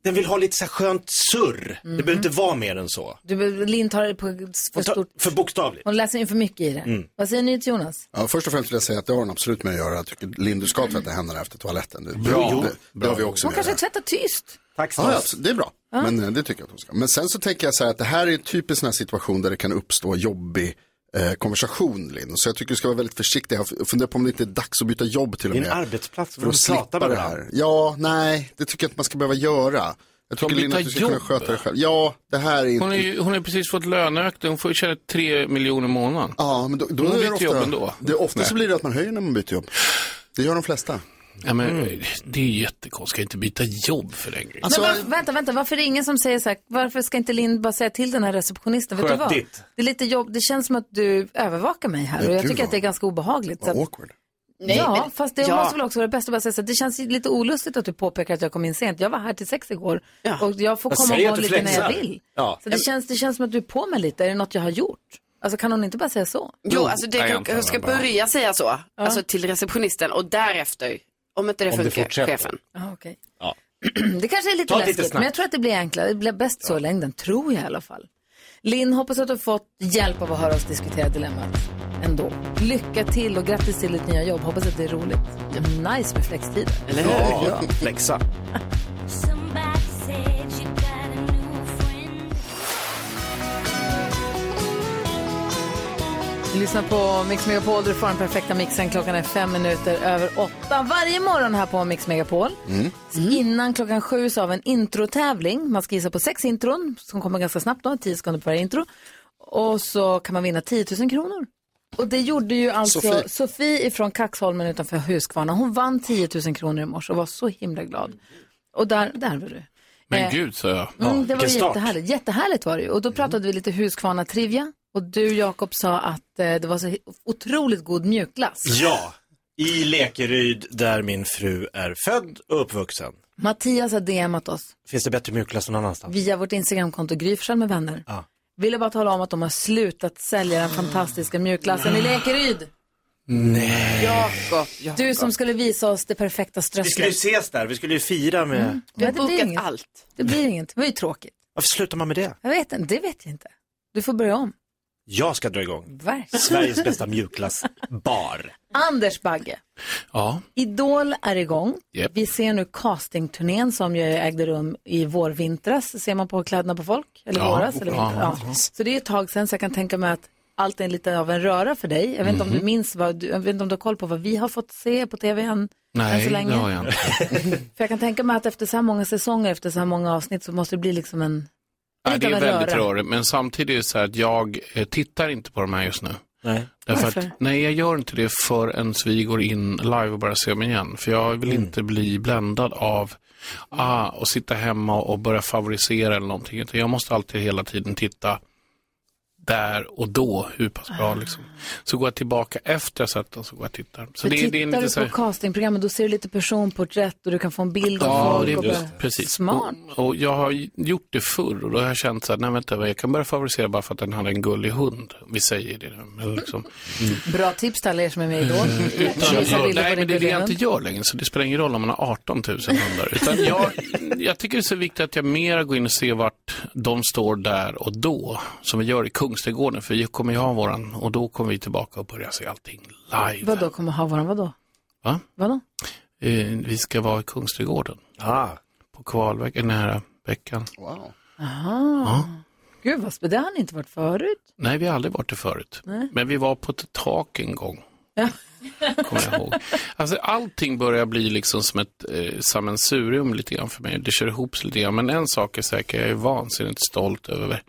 den vill ha lite så här skönt surr. Det behöver inte vara mer än så. Du, Linn tar det på för Ta, stort. för bokstavligt. Hon läser in för mycket i det. Mm. Vad säger ni till Jonas? Ja, först och främst vill jag säga att det har hon absolut med att göra. Jag tycker Linn, du ska tvätta händerna efter toaletten. Det, Bra. det, det har vi också Hon kanske tvättar tyst. Tack Ja, ja, det är bra. Men eh, det tycker jag att hon ska. Men sen så tänker jag så här att det här är en typisk sån här situation där det kan uppstå jobbig eh, konversation, Linn. Så jag tycker du ska vara väldigt försiktig. Jag funderar på om det inte är dags att byta jobb till och Det är med. en arbetsplats, för att pratar slippa med det här. Ja, nej, det tycker jag inte man ska behöva göra. Jag tycker Linn att byta du ska kunna jobb. sköta det själv. Ja, det här är inte... Hon har ju hon har precis fått löneökning, hon får ju tjäna tre miljoner i månaden. Ja, men då, då Hon är det byter jobb ofta, ändå. det, ofta så blir det att man höjer när man byter jobb. Det gör de flesta. Ja, men, Mm. Det är ju jättekonstigt, ska inte byta jobb för den grejen. Alltså, Men varför, vänta, vänta, varför är det ingen som säger så här, varför ska inte Linn bara säga till den här receptionisten, vet du vad? ditt. Det är lite jobb, det känns som att du övervakar mig här och jag tycker att det är vad- ganska obehagligt. Så Vad att, awkward. Nej, ja, men- fast det ja. måste väl också vara det bästa att bara säga så här, det känns lite olustigt att du påpekar att jag kom in sent. Jag var här till sex igår och jag får Jag komma och gå lite när jag flexar. vill. Ja. Så det känns, det känns som att du är på mig lite, är det något jag har gjort? Alltså kan hon inte bara säga så? Jo, alltså det jag jag ska börja säga så, alltså till receptionisten och därefter, om inte det Om det funkar, fortsätter. chefen. Ah, okay. Ja. Det kanske är lite Ta det lite läskigt, snabbt. men jag tror att det blir enklare. Det blir bäst så i längden, tror jag i alla fall. Linn, hoppas att du har fått hjälp av att höra oss diskutera dilemmat ändå. Lycka till och grattis till ditt nya jobb. Hoppas att det är roligt. Nice med flextider. Eller hur? Ja, flexa. Vi lyssnar på Mix Megapol, du får den perfekta mixen. Klockan är fem minuter över åtta varje morgon här på Mix Megapol. Innan klockan sju så har vi en introtävling. Man ska gissa på sex intron som kommer ganska snabbt då, tio sekunder på varje intro. Och så kan man vinna 10 000 kronor. Och det gjorde ju alltså Sofie, Sofie. ifrån Kaxholmen utanför Huskvarna. Hon vann 10 000 kronor i morse och var så himla glad. Och där, där var du. Men Eh, gud, sa jag. Mm, det var jättehärligt. Jättehärligt var det ju. Och då pratade vi lite Huskvarna-trivia. Och du, Jakob, sa att eh, det var så otroligt god mjukglass. Ja, i Lekeryd där min fru är född och uppvuxen. Mattias har DMat oss Finns det bättre mjukglass någon annanstans? via vårt Instagramkonto Gry Forssell med vänner. Ja. Ville bara tala om att de har slutat sälja den fantastiska mjukglassen i Lekeryd. Nej. Jakob, Jakob. Du som skulle visa oss det perfekta Vi skulle ju strösslet. ses där, vi skulle ju fira med... Du har Ja, det blir bokat inget. allt. Det blir inget. Det var ju tråkigt. Varför slutar man med det? Jag vet inte, det vet jag inte. Du får börja om. Jag ska dra igång. Verkligen. Sveriges bästa mjukglassbar. Anders Bagge, Ja, Idol är igång. Japp. Vi ser nu castingturnén som ju ägde rum i vårvintras. Ser man på kläderna på folk? Eller Ja. våras? Eller Ja. vinter? Ja. Så det är ett tag sedan så jag kan tänka mig att allt är lite av en röra för dig. Jag vet inte om Mhm. du minns vad, du, jag vet inte om du har koll på vad vi har fått se på tv än, än nej så det länge. har jag inte. För jag kan tänka mig att efter så här många säsonger, efter så här många avsnitt så måste det bli liksom en, Ja, lite det är väldigt rörigt, men samtidigt är det så här att jag eh, tittar inte på de här just nu. Nej. Därför Varför? att, nej, jag gör inte det förrän vi går in live och börjar se dem igen. För jag vill inte bli bländad av ah, och sitta hemma och börja favorisera eller någonting. Utan jag måste alltid hela tiden titta där och då, hur pass bra liksom. Så går jag tillbaka efter jag sett dem så går jag och tittar. Så Så det, tittar det är lite du så på här, castingprogrammet då ser du lite personporträtt och du kan få en bild av Ja, folk. det och bara- precis. Smart. Och, och jag har gjort det förr och då har jag känt så här, nej vänta, jag kan börja favorisera bara för att den hade en gullig hund. Vi säger det. Eller liksom. Bra tips till alla er som är med i Idol. Nej, men det är det jag inte gör längre, så det spelar ingen roll om man har 18 000 hundar. Utan jag, jag tycker det är så viktigt att jag mera går in och ser vart de står där och då, som vi gör i Kungsträdgården, för vi kommer ju ha våran, och då kommer vi tillbaka och börja se allting live. Vadå kommer ha våran, vadå? Va? Vadå? Eh, vi ska vara i Kungsträdgården. Ah. På kvalveckan, den här veckan. Wow. Aha. Ja. Gud, vad spännande. Det har ni inte varit förut. Nej, vi har aldrig varit det förut. Nej. Men vi var på ett tak en gång. Ja. Kommer jag ihåg. Alltså allting börjar bli liksom som ett eh, sammelsurium lite grann för mig. Det kör ihop sig lite grann. Men en sak är säker, jag är vansinnigt stolt över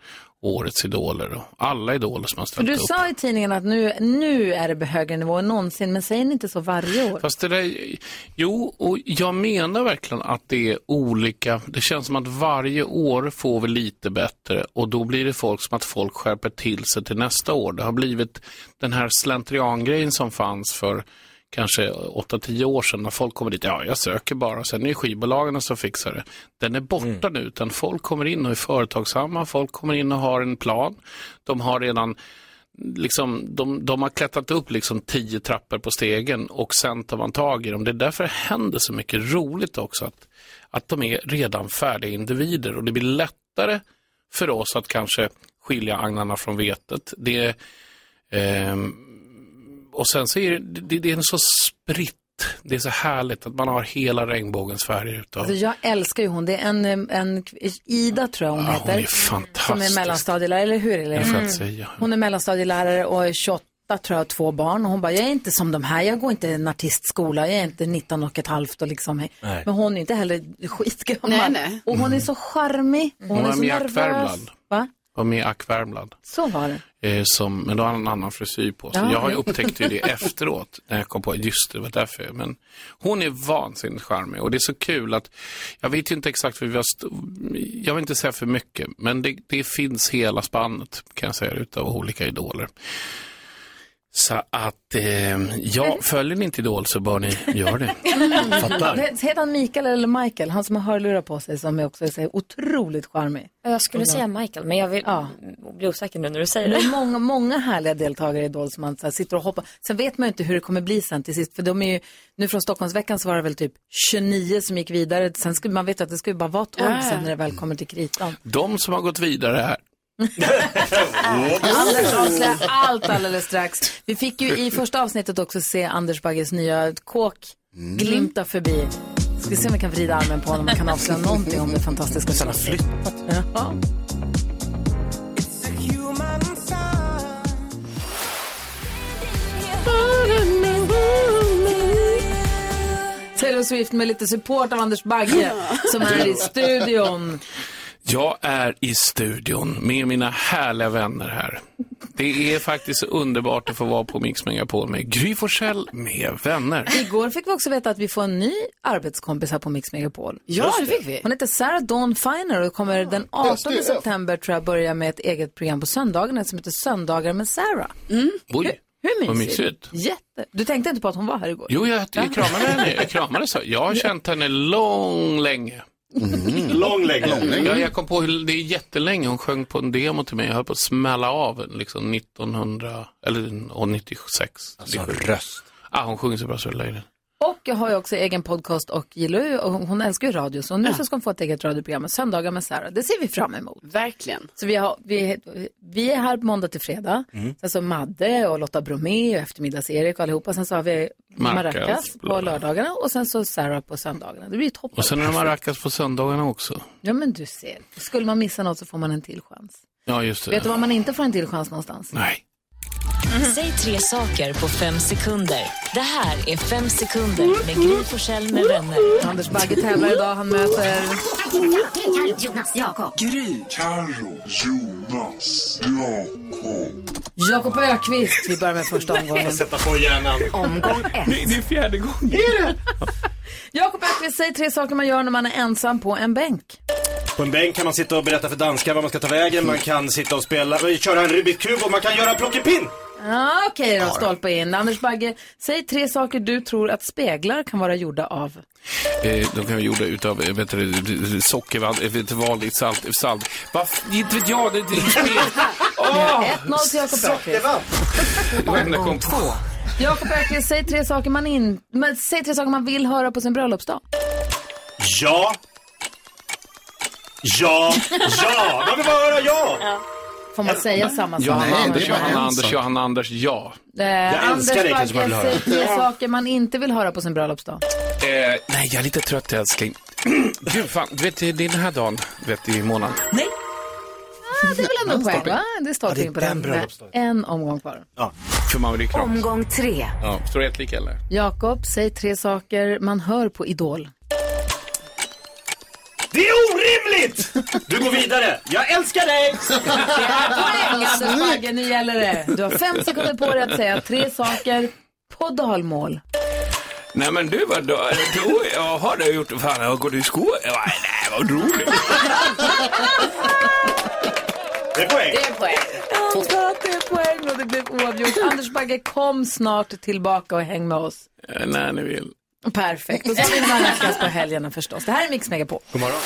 årets idoler och alla idoler som har ställt du upp. sa i tidningen att nu, nu är det på högre nivå än någonsin, men säger ni inte så varje år? Fast det där, jo, och jag menar verkligen att det är olika. Det känns som att varje år får vi lite bättre och då blir det folk som att folk skärper till sig till nästa år. Det har blivit den här slentriangrejen som fanns för kanske 8-10 år sedan när folk kommer dit, ja jag söker bara, sen är det skivbolagen som fixar det. Den är borta nu, utan folk kommer in och är företagsamma, folk kommer in och har en plan. De har redan liksom, de, de har klättrat upp liksom tio trappor på stegen och sen tar man tag i dem. Det är därför det händer så mycket roligt också. Att, att de är redan färdiga individer och det blir lättare för oss att kanske skilja agnarna från vetet. Det ehm, och sen så är det, det, det är så spritt. Det är så härligt att man har hela regnbågens färger utav. Alltså, jag älskar ju hon. Det är en, en Ida tror jag hon Ja, hon heter. är fantastisk. Som är mellanstadielärare, eller hur? Eller? Inte säga. Hon är mellanstadielärare och är 28 tror jag, två barn. Och hon bara, jag är inte som de här, jag går inte en artistskola, jag är inte 19 och ett halvt och liksom. Nej. Men hon är inte heller skitgammal. Nej, nej. Och hon är så charmig. Och hon, Hon är var så nervös. Va? Var med i Ack Värmland. Så var det. Eh, som, men då har han en annan frisyr på sig. Ja, jag har ju ja. upptäckt ju det efteråt när jag kom på just det, det var därför. Men hon är vansinnigt charmig och det är så kul att, jag vet ju inte exakt för vi har, jag vill inte säga för mycket, men det, det finns hela spannet kan jag säga utav olika idoler. Så att, eh, ja, följer ni inte Idol så bör ni göra det. Fattar. Heter han Mikael eller Michael? Han som har hörlurar på sig som är också är så otroligt charmig. Jag skulle säga Michael, men jag vill Ja. bli osäker nu när du säger Det det. är många, många härliga deltagare i Idol som man så här, sitter och hoppar. Sen vet man ju inte hur det kommer bli sen till sist. För de är ju, nu från Stockholmsveckan så var det väl typ 29 som gick vidare. Sen skulle man veta att det skulle bara vara 12 Ja. sen när det väl kommer till kritan. De som har gått vidare här, Anders avslöjar allt alldeles strax. Vi fick ju i första avsnittet också se Anders Bagges nya kåk glimta förbi. Ska se om vi kan vrida armen på honom och kan avslöja någonting om det fantastiska. Sen har flyttat. Ja. Taylor Swift med lite support av Anders Bagge som är i studion. Jag är i studion med mina härliga vänner här. Det är faktiskt underbart att få vara på Mix Megapol med Gry Forssell med vänner. Igår fick vi också veta att vi får en ny arbetskompis här på Mix Megapol. Ja, det fick vi. Hon heter Sarah Dawn Finer och kommer den 18 SDF. september tror jag börja med ett eget program på söndagarna som heter Söndagar med Sarah. Oj, Hur vad mysigt? mysigt. Jätte. Du tänkte inte på att hon var här igår? Jo, jag, jag kramade henne. Jag kramade så. Jag har känt henne lång länge. Lång länge. Ja, jag kom på hur det är jättelänge. Hon sjöng på en demo till mig. Jag höll på att smälla av liksom 1900, eller och 96. Alltså röst. Ah, hon sjunger så bra så det löjligt. Och jag har ju också egen podcast och gillar ju, och hon älskar ju radio. Så nu så ska hon få ett eget radioprogram med söndagar med Sarah. Det ser vi fram emot. Verkligen. Så vi, har, vi, vi är här på måndag till fredag. Mm. Sen så Madde och Lotta Bromé och eftermiddags-Erik och allihopa. Sen så har vi Maracas, Maracas på lördagarna och sen så Sarah på söndagarna. Det blir ju toppen. Och sen är det maracas på söndagarna också. Ja men du ser. Skulle man missa något så får man en till chans. Ja, just det. Vet du var man inte får en till chans någonstans? Nej. Säg tre saker på fem sekunder. Det här är Fem sekunder med Gry Forssell med vänner. Anders Bagge tävlar idag. Han möter... Jonas, Jakob. Gry. Carro, Jonas, Jakob. Jakob Ökvist. Vi börjar med första omgången. Sätta på hjärnan. Omgång ett. Det, det är fjärde gången. Är det? Jakob Ökvist, säg tre saker man gör när man är ensam på en bänk. På en bänk kan man sitta och berätta för danskar var man ska ta vägen, man kan sitta och spela, köra en Rubiks kub och man kan göra plockepinn. Ah, Okej då, stolpe in. Anders Bagge, säg tre saker du tror att speglar kan vara gjorda av. Eh, de kan vara gjorda utav eh, vet du, sockervadd, eh, du, vanligt salt. salt. Varför? Inte vet jag, det, är spel. Åh! 1-0 till Jakob Ökvist. Det jag. Jakob Ökvist, säg tre saker man in... Men, säg tre saker man vill höra på sin bröllopsdag. Ja. Ja, ja, man vill bara höra ja. Får man säga samma sak? Johanna Anders, det är bara Johanna en Anders. Johanna Anders, ja. Eh, Anders älskar dig, kanske man Bagge, vill säg höra. tre saker man inte vill höra på sin bröllopsdag. Eh, nej, jag är lite trött älskling. Gud fan, du vet det är den här dagen, du vet i månaden. Nej. Ah, det är väl ändå en poäng, va? Det är stolpe in på den. En omgång kvar. Ja, för man vill ju kramas. Omgång tre. Ja, står det helt lika eller? Jakob, säg tre saker man hör på Idol. Det är orimligt! Du går vidare. Jag älskar dig! Poäng, Anders Bagge, nu gäller det. Du har fem sekunder på dig att säga tre saker på dalmål. Nej men du, vad då? då jag har det gjort, fan jag har gått i skolan. Nej, vad roligt. Det är poäng. Det är poäng. Jag antar att det är poäng och det blev oavgjort. Anders Bagge, kom snart tillbaka och häng med oss. Eh, När ni vill. Perfekt. Och så har vi Maracas på helgerna förstås. Det här är Mix Megapol. God morgon.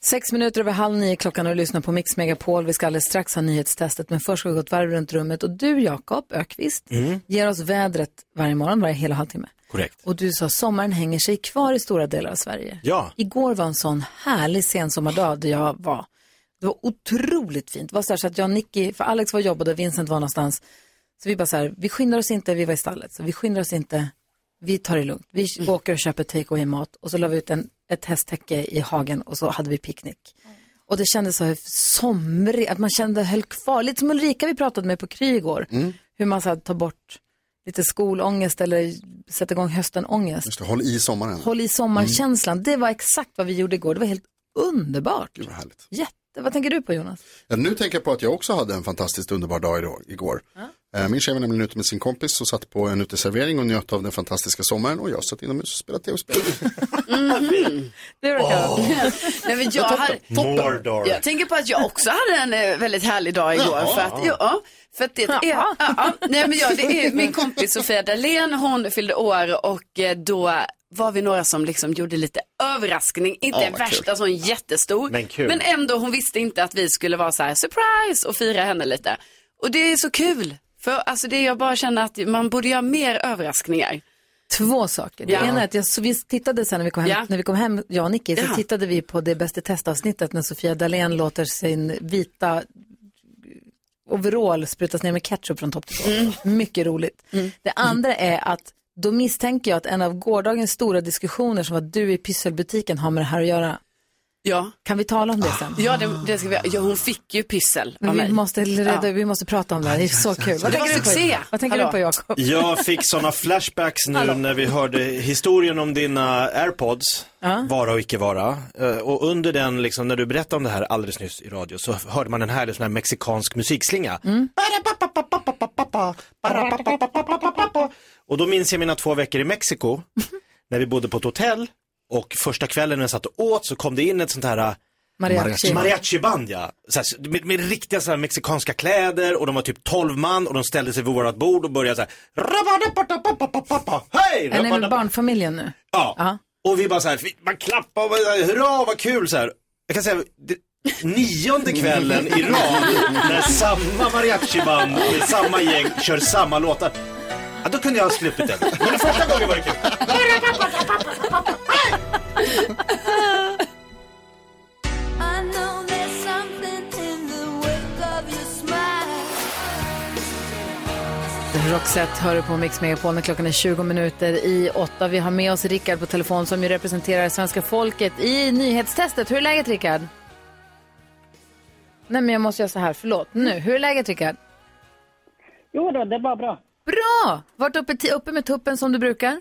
Sex minuter över halv nio klockan och lyssnar på Mix Megapol. Vi ska alldeles strax ha nyhetstestet, men först ska vi gå ett varv runt rummet. Och du, Jakob Ökvist, Mm. ger oss vädret varje morgon, varje hela halvtimme. Korrekt. Och du sa sommaren hänger sig kvar i stora delar av Sverige. Ja. Igår var en sån härlig sensommardag där jag var. Det var otroligt fint. Det var så, här så att jag och Nicky, för Alex var jobbade och Vincent var någonstans. Så vi bara så här, vi skyndar oss inte, vi var i stallet, så vi skyndar oss inte. Vi tar det lugnt. Vi åker och köper take away mat och så la vi ut en, ett hästtäcke i hagen och så hade vi picknick. Och det kändes så somrigt, att man kände höll kvar. Lite som Ulrika vi pratade med på Kry igår. Hur man så här, tar bort lite skolångest eller sätter igång höstenångest. Just det, håll i sommaren. Håll i sommarkänslan. Det var exakt vad vi gjorde igår. Det var helt underbart. Gud vad härligt. Jätte. Vad tänker du på Jonas? Ja, nu tänker jag på att jag också hade en fantastiskt underbar dag igår. Eh, Min tjej var nämligen ute med sin kompis och satt på en uteservering och njöt av den fantastiska sommaren och jag satt inomhus och spelade tv-spel. Det Nej, men jag, hade, Mordor. jag tänker på att jag också hade en eh, väldigt härlig dag igår. Jaha. För att, ja, för att det är, ja, ja, nej, men ja, det är min kompis Sofia Dalén, hon fyllde år och eh, då var vi några som liksom gjorde lite överraskning. Inte Ja, vad värsta kul. sån jättestor. Men kul. men ändå, hon visste inte att vi skulle vara så här surprise och fira henne lite. Och det är så kul. För alltså det jag bara känner att man borde göra mer överraskningar. Två saker. Det Ja. ena är att jag, så vi tittade sen när vi kom hem, Ja. när vi kom hem jag och Nicky, så Ja. tittade vi på det bästa testavsnittet när Sofia Dalén låter sin vita overall sprutas ner med ketchup från topp till tå. Mycket roligt. Det andra är att då misstänker jag att en av gårdagens stora diskussioner som var du i pysselbutiken har med det här att göra. Ja. Kan vi tala om det sen? Ja, det, det ska vi, ja hon fick ju pyssel av vi mig. måste, reda, Ja. vi måste prata om det här, det är så kul. Vad Det var tänker du på? Vad tänker du Hallå. på Jakob? Jag fick sådana flashbacks nu när vi hörde historien om dina airpods, vara och icke vara. Eh, Och under den, liksom, när du berättade om det här alldeles nyss i radio, så hörde man en härlig sån här mexikansk musikslinga. Och då minns jag mina två veckor i Mexiko, när vi bodde på ett hotell och första kvällen när jag satt och åt så kom det in ett sånt här äh, Mariachi. Mariachi-band ja. Så här, med, med riktiga så här, mexikanska kläder och de var typ 12 man och de ställde sig vid vårat bord och började så här. "Rabadapapapapapa, Hej! Är ni med rabadap-" barnfamiljen nu? Ja. Och vi bara så här, man klappar och bara, hurra vad kul så här. Jag kan säga, det, nionde kvällen i rad när samma mariachiband med samma gäng kör samma låtar. Ja, då kunde jag ha sluppit det. Men första gången var det kul. Roxette hör du på Mix Megapol när klockan är 20 minuter i åtta. Vi har med oss Rickard på telefon som ju representerar svenska folket i nyhetstestet. Hur är läget Rickard? Nej men jag måste göra så här, förlåt. Nu, hur är läget Rickard? Jo då, det är bara bra. Bra! Vart uppe, uppe med tuppen som du brukar?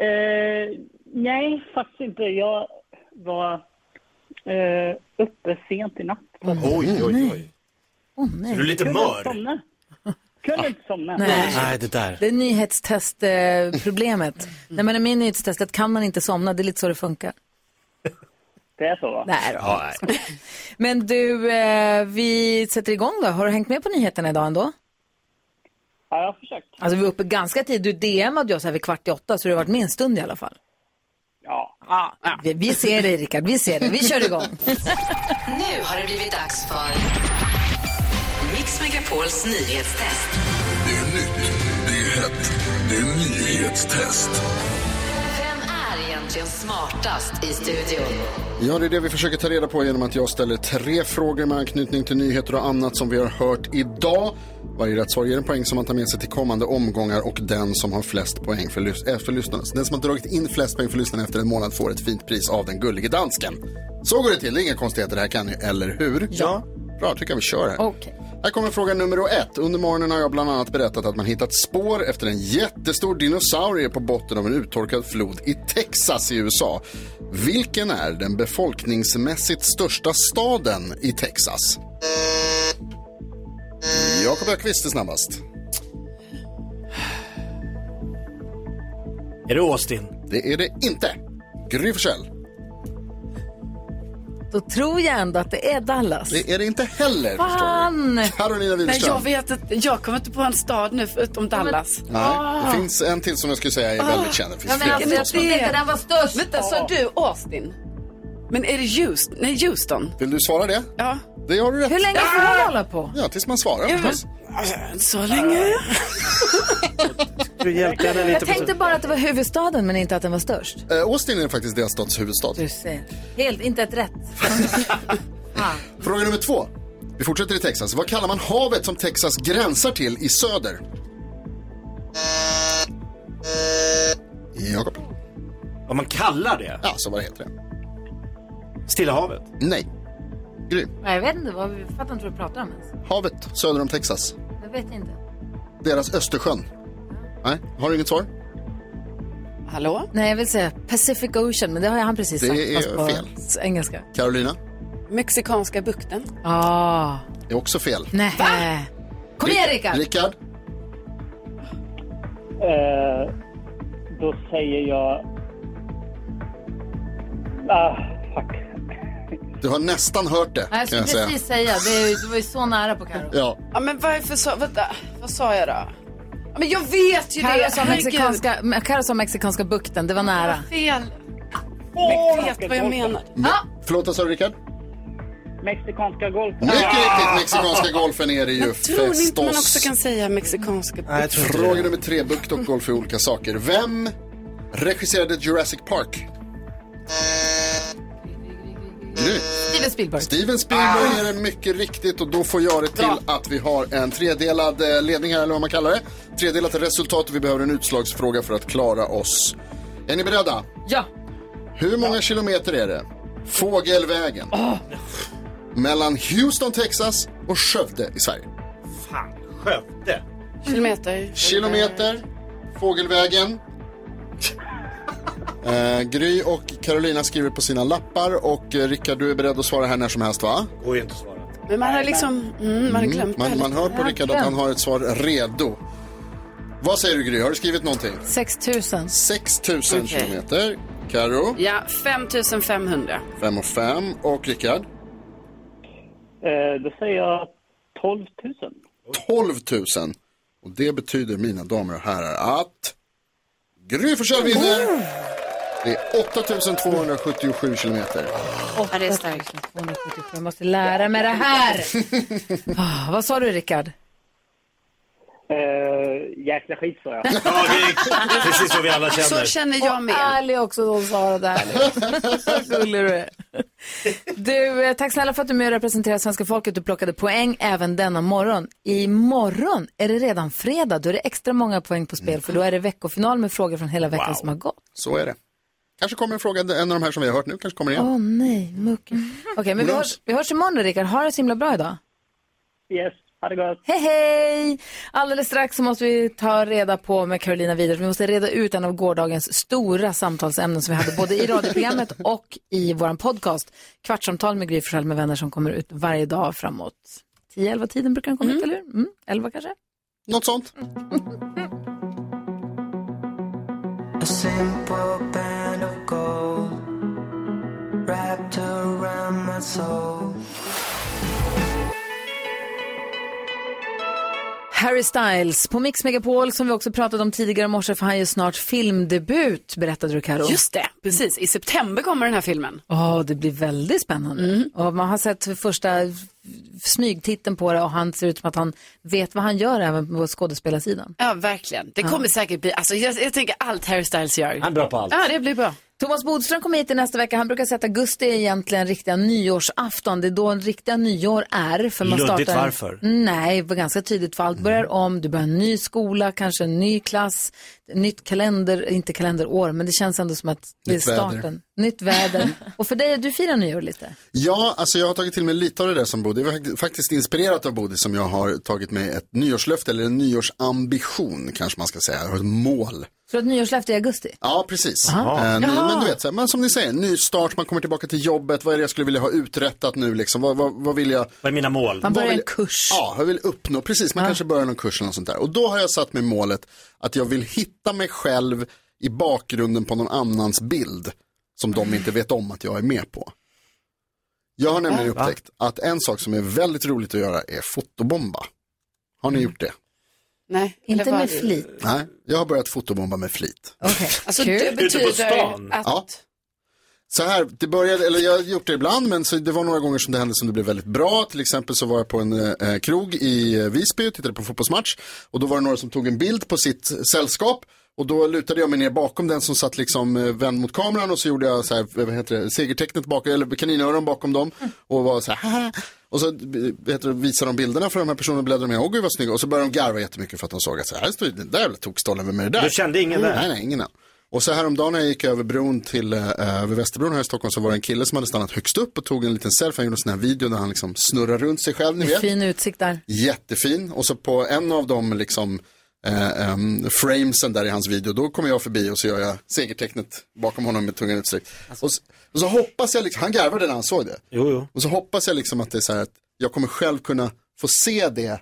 Eh, nej, faktiskt inte. Jag var eh, uppe sent i natt. Oj, oj, oj. Åh nej. Är du lite Kunde mör? inte somna. Kunde inte somna. Nej. Nej, det där. Det är nyhetstestproblemet. När man är med i nyhetstestet kan man inte somna, det är lite så det funkar. Det är så va? Nej då. Ja, nej. Men du, eh, vi sätter igång då. Har du hängt med på nyheterna idag ändå? Ja, jag har försökt. Alltså vi är uppe ganska tid. Du DMade oss här vid kvart i åtta så du har varit med en stund i alla fall. Ja. Vi, vi ser dig Rickard, vi ser dig. Vi kör igång. Nu har det blivit dags för Mix Megapols nyhetstest. Det är nytt, det är hett, det är nyhetstest. Vem är egentligen smartast i studion? Ja, det är det vi försöker ta reda på genom att jag ställer tre frågor med anknytning till nyheter och annat som vi har hört idag. Varje rätt svar ger en poäng som man tar med sig till kommande omgångar och den som har flest poäng för, lys- äh, för lyssnarna. Den som har dragit in flest poäng för lyssnarna efter en månad får ett fint pris av den gullige dansken. Så går det till, det är inga konstigheter det här kan ni, eller hur? Ja. Bra, tycker jag vi kör här. Okej. Här kommer fråga nummer ett. Under morgonen har jag bland annat berättat att man hittat spår efter en jättestor dinosaurie på botten av en uttorkad flod i Texas i USA. Vilken är den befolkningsmässigt största staden i Texas? Jakob Öqvist är snabbast. Är det Austin? Det är det inte. Gry Forssell. Då tror jag ändå att det är Dallas. Det är det inte heller. Fan! Carolina Nej, Widerström. jag vet inte. Jag kommer inte på en stad nu förutom Dallas. Nej, det finns en till som jag skulle säga är väldigt känd. Det finns Ja, men flera alltså, jag trodde inte den var störst. Vänta, sa du Austin? Men är det Houston? Nej, Houston. Vill du svara det? Ja. Det har du rätt. Hur länge får hon hålla på? Ja, tills man svarar förstås. Så länge. Du hjälpte henne Jag lite tänkte bara att det var huvudstaden men inte att den var störst. Eh, Austin är faktiskt delstats huvudstad. Du ser. Helt, inte ett rätt. Fråga nummer två. Vi fortsätter i Texas. Vad kallar man havet som Texas gränsar till i söder? Jakob? Vad man kallar det? Ja, så vad det heter det. Stilla havet? Nej. Gry. Jag vet inte, vad, jag fattar inte vad du pratar om ens. Havet söder om Texas. Jag vet inte. Deras Östersjön. Nej, har du inget svar? Hallå? Nej, jag vill säga Pacific Ocean, men det har jag han precis Det sagt. är fast på fel. engelska. Carolina? Mexikanska bukten. Ah, Det är också fel. nej. Kom igen Rickard! Rickard? Eh, då säger jag... Ah. Du har nästan hört det, Nej, jag jag skulle säga. precis säga, det, är ju- du var ju så nära på Carro. Ja. Ja, men varför sa... Vänta, vad sa jag då? Ja, men jag vet ju Carro det. sa, mexikanska, Carro sa mexikanska bukten, det var nära. Fel. Jag vet vad jag menar. Ja, Förlåt, vad sa du Rickard? Mexikanska golfen. Mycket riktigt, mexikanska golfen är det ju Men tror ni inte man också kan säga mexikanska Nej, jag tror inte Fråga det. nummer tre, bukt och golf är olika saker. Vem regisserade Jurassic Park? Nu. Steven Spielberg. Steven Spielberg är det mycket riktigt och då får jag det till att vi har en tredelad eh, ledning här, eller vad man kallar det. Tredelat resultat och vi behöver en utslagsfråga för att klara oss. Är ni beredda? Ja. Hur många kilometer är det? Fågelvägen. Mellan Houston, Texas och Skövde i Sverige. Fan, Skövde. Kilometer. Kilometer, Fågelvägen. Eh, Gry och Carolina skriver på sina lappar och eh, Rickard du är beredd att svara här när som helst va? Går ju inte att svara. Men man har liksom... Mm, man har glömt det Man, man hör på Rickard att han har ett svar redo. Vad säger du Gry, har du skrivit någonting? 6 000. 6 000 Okej. kilometer. Karo, Ja, 5500. 5 och 5 och Rickard, Eh, då säger jag 12 000. 12 000. Och det betyder mina damer och herrar att Gry Forssell vinner. Det är 8277 kilometer. Ja, det är starkt. 277. Jag måste lära mig det här. Ah, vad sa du Rickard? Eh, jäkla skit sa jag. Ja, det är precis så vi alla känner. Så känner jag med. Och ärlig också då, Sara. Där. Gullig du är. Du, eh, tack snälla för att du är med och representerar svenska folket. Du plockade poäng även denna morgon. Imorgon är det redan fredag. Då är det extra många poäng på spel för då är det veckofinal med frågor från hela veckan som har gått. Så är det. Kanske kommer en fråga, en av de här som vi har hört nu kanske kommer igen. Åh nej, mucken. Okej, men vi hörs, vi hörs imorgon då, Rickard. Ha det så himla bra idag. Yes, ha det gott. Hej, hej! Alldeles strax så måste vi ta reda på med Carolina vidare. Vi måste reda ut en av gårdagens stora samtalsämnen som vi hade både i radioprogrammet och i vår podcast. Kvartsamtal med Gry med vänner som kommer ut varje dag framåt 10-11 tiden brukar den komma ut, eller hur? Mm, 11 kanske? Något sånt. My soul. Harry Styles på Mix Megapol som vi också pratade om tidigare i morse för han gör snart filmdebut, berättade du Karo. Just det, precis. I september kommer den här filmen. Ja, det blir väldigt spännande. Och man har sett första smygtiteln på det och han ser ut som att han vet vad han gör även på skådespelarsidan. Ja, verkligen. Det kommer säkert bli, alltså jag, jag tänker allt Harry Styles gör. Han är bra på allt. Ja, det blir bra. Thomas Bodström kommer hit i nästa vecka. Han brukar säga att augusti är egentligen riktiga nyårsafton. Det är då en riktiga nyår är. För man Luddigt startar... varför? Nej, det var ganska tydligt för allt börjar om. Du börjar en ny skola, kanske en ny klass, nytt kalender, inte kalenderår, men det känns ändå som att det är Nytt väder. starten. Nytt väder. Och för dig, du firar nyår lite. Ja, alltså jag har tagit till mig lite av det där som Bodil. Var fakt- faktiskt inspirerat av Bodil som jag har tagit med ett nyårslöfte eller en nyårsambition kanske man ska säga. Jag har ett mål. Så ett nyårslöfte i augusti? Ja, precis. Aha. Jaha. men du vet, så här, men som ni säger, ny start, man kommer tillbaka till jobbet, vad är det jag skulle vilja ha uträttat nu liksom, vad, vad, vad vill jag? Vad är mina mål? Man börjar en kurs. Ja, jag vill uppnå, precis, man kanske börjar någon kurs eller något sånt där. Och då har jag satt mig målet att jag vill hitta mig själv i bakgrunden på någon annans bild som de inte vet om att jag är med på. Jag har nämligen upptäckt att en sak som är väldigt roligt att göra är fotobomba. Har ni gjort det? Nej. Inte med flit. Nej, jag har börjat fotobomba med flit. Alltså Kul. det betyder att... Ja. Så här, det började, eller jag har gjort det ibland, men så det var några gånger som det hände som det blev väldigt bra. Till exempel så var jag på en eh, krog i eh, Visby och tittade på en fotbollsmatch. Och då var det några som tog en bild på sitt sällskap. Och då lutade jag mig ner bakom den som satt liksom eh, vänd mot kameran och så gjorde jag så här, vad heter det, segertecknet bakom, eller kaninöron bakom dem. Och var så här, "Haha." Och så heter visade de bilderna för de här personerna och bläddrade med, åh gud vad snygga. Och så började de garva jättemycket för att de såg att så här ju den där jävla tokstollen, vem är det där? Du kände ingen där? Nej, nej, ingen där. Och så häromdagen när jag gick över bron till, eh, över Västerbron här i Stockholm så var det en kille som hade stannat högst upp och tog en liten selfie. Han gjorde en sån här video där han liksom snurrar runt sig själv, ni vet. fin utsikt där. Jättefin. Och så på en av de liksom eh, framesen där i hans video, då kommer jag förbi och så gör jag segertecknet bakom honom med tungan utsträckt. Och, så- och så hoppas jag, liksom, han garvade när han såg det. Jo, jo. Och så hoppas jag liksom att det är så här att jag kommer själv kunna få se det.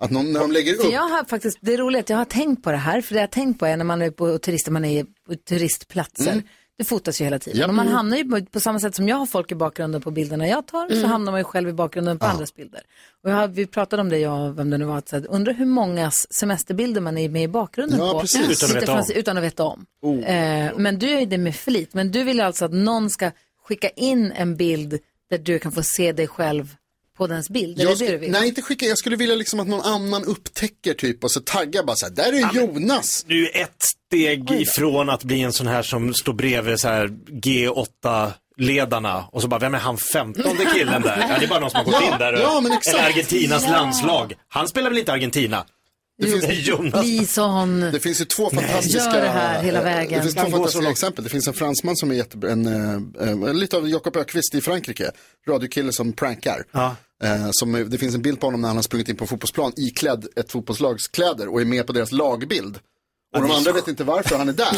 Att någon, när de lägger upp. jag har faktiskt, det är roligt, jag har tänkt på det här, för det jag har tänkt på är när man är på turister, man är på turistplatser. Mm. Det fotas ju hela tiden. Japp. Och man hamnar ju på, på samma sätt som jag har folk i bakgrunden på bilderna jag tar, så Mm. hamnar man ju själv i bakgrunden på andras bilder. Och jag har, vi pratade om det, jag och vem det nu var, att så undrar hur mångas semesterbilder man är med i bakgrunden Ja, på. precis. Utan att veta om. Utan att veta om. Oh. Eh, men du ju det med flit, men du vill alltså att någon ska skicka in en bild där du kan få se dig själv på dens bild. Jag vill? nej, inte skicka. Jag skulle vilja liksom att någon annan upptäcker typ och så taggar bara så här. Där är Jonas. Du är ett steg ifrån att bli en sån här som står bredvid så här G8-ledarna och så bara, vem är han femtonde killen där? Ja, det är bara någon som har gått Ja, in där. och- ja, men exakt. Eller Argentinas Ja. landslag. Han spelar väl inte Argentina? Det finns, Jonas. Det finns ju två fantastiska... Gör det här hela eh, vägen. Det finns två fantastiska exempel. Det finns en fransman som är jättebra, en, eh, eh, lite av Jakob Ökvist i Frankrike. Radiokille som prankar. Ja. Eh, som, det finns en bild på honom när han har sprungit in på en fotbollsplan iklädd ett fotbollslags kläder och är med på deras lagbild. Och de andra vet inte varför han är där.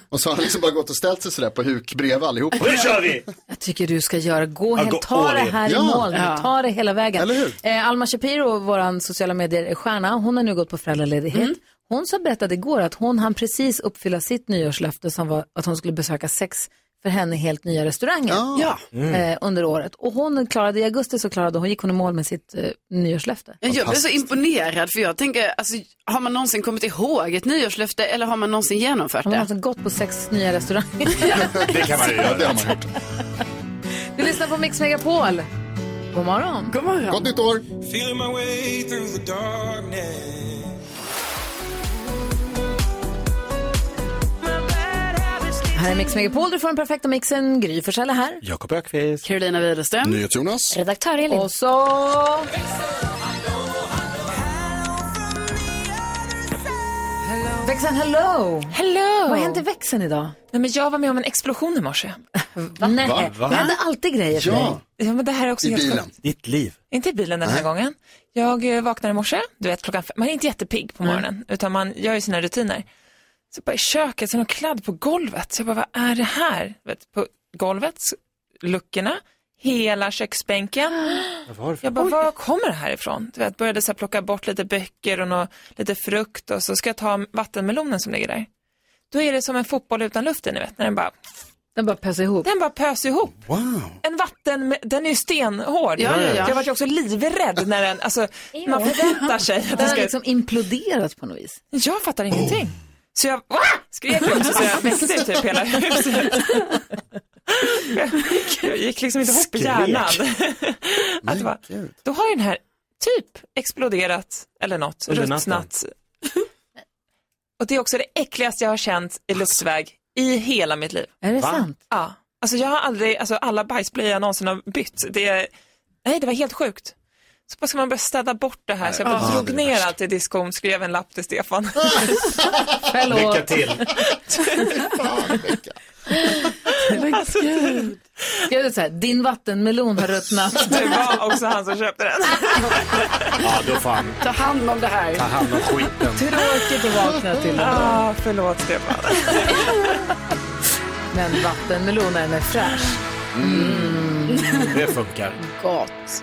och så har han liksom bara gått och ställt sig sådär på huk bredvid allihopa. Nu kör vi! Jag tycker du ska göra, gå, gå ta det här i mål nu, Ja. ta det hela vägen. Eller hur? Eh, Alma Shapiro, vår sociala medier-stjärna, hon har nu gått på föräldraledighet. Mm. Hon så berättade igår att hon hann precis uppfylla sitt nyårslöfte som var att hon skulle besöka sex för henne helt nya restauranger Ja. eh, under året. Och hon klarade, i augusti så klarade hon, gick hon i mål med sitt eh, nyårslöfte. Jag blev så imponerad för jag tänker, alltså, har man någonsin kommit ihåg ett nyårslöfte eller har man någonsin genomfört Hon har det? alltså gått på sex nya restauranger. Det kan man ju Ja, det göra. har man gjort. du lyssnar på Mix Megapol. God morgon. God morgon. Gott nytt år! Här är Mix Megapol, du får den perfekta mixen. Gry Forssell är här. Jakob Ökvist. Carolina Widerström. NyhetsJonas. Redaktör Elin. Och så... Växeln, hello! Hello! Vad hände i växeln idag? Nej, men jag var med om en explosion i morse. Nej, Va? Va? det händer alltid grejer för dig. Ja, men det här är också I helt bilen. sjukt. Ditt liv. Inte i bilen den här gången. Jag eh, vaknar i morse, du vet klockan fem. Man är inte jättepigg på morgonen, utan man gör ju sina rutiner. Så bara i köket, så är det någon kladd på golvet. Så jag bara, vad är det här? Vet, på golvet, luckorna, hela köksbänken. Vad var det för Jag bara, var kommer det här ifrån? Du vet, började så här plocka bort lite böcker och nå, lite frukt och så ska jag ta vattenmelonen som ligger där. Då är det som en fotboll utan luft i, ni vet, när den bara, Den bara pöser ihop. den bara pöser ihop. Wow. En vatten, den är ju stenhård. Ja, ja, ja. Jag var ju också livrädd när den, alltså man förväntar sig att Den den har ska... liksom imploderat på något vis. Jag fattar ingenting. Så jag Wah! skrek också så jag väckte typ hela huset. Jag gick liksom inte ihop i hjärnan. Att var, då har ju den här typ exploderat eller något, Under ruttnat. Och det är också det äckligaste jag har känt i luftväg i hela mitt liv. Är det Va? sant? Ja, alltså jag har aldrig, alltså alla bajsblöjor jag någonsin har bytt, det, nej det var helt sjukt. Så bara ska man börja städa bort det här, så jag bara Ja, drog ner allt i diskon, skrev en lapp till Stefan. Förlåt. Lycka till. alltså, Skrev du så här, din vattenmelon har ruttnat. det var också han som köpte den. Ja, då fan. Ta hand om det här. Ta hand om skiten. Tråkigt att vakna till ändå. Ah, förlåt Stefan. Men vattenmelonen är fräsch. Det funkar. Gott.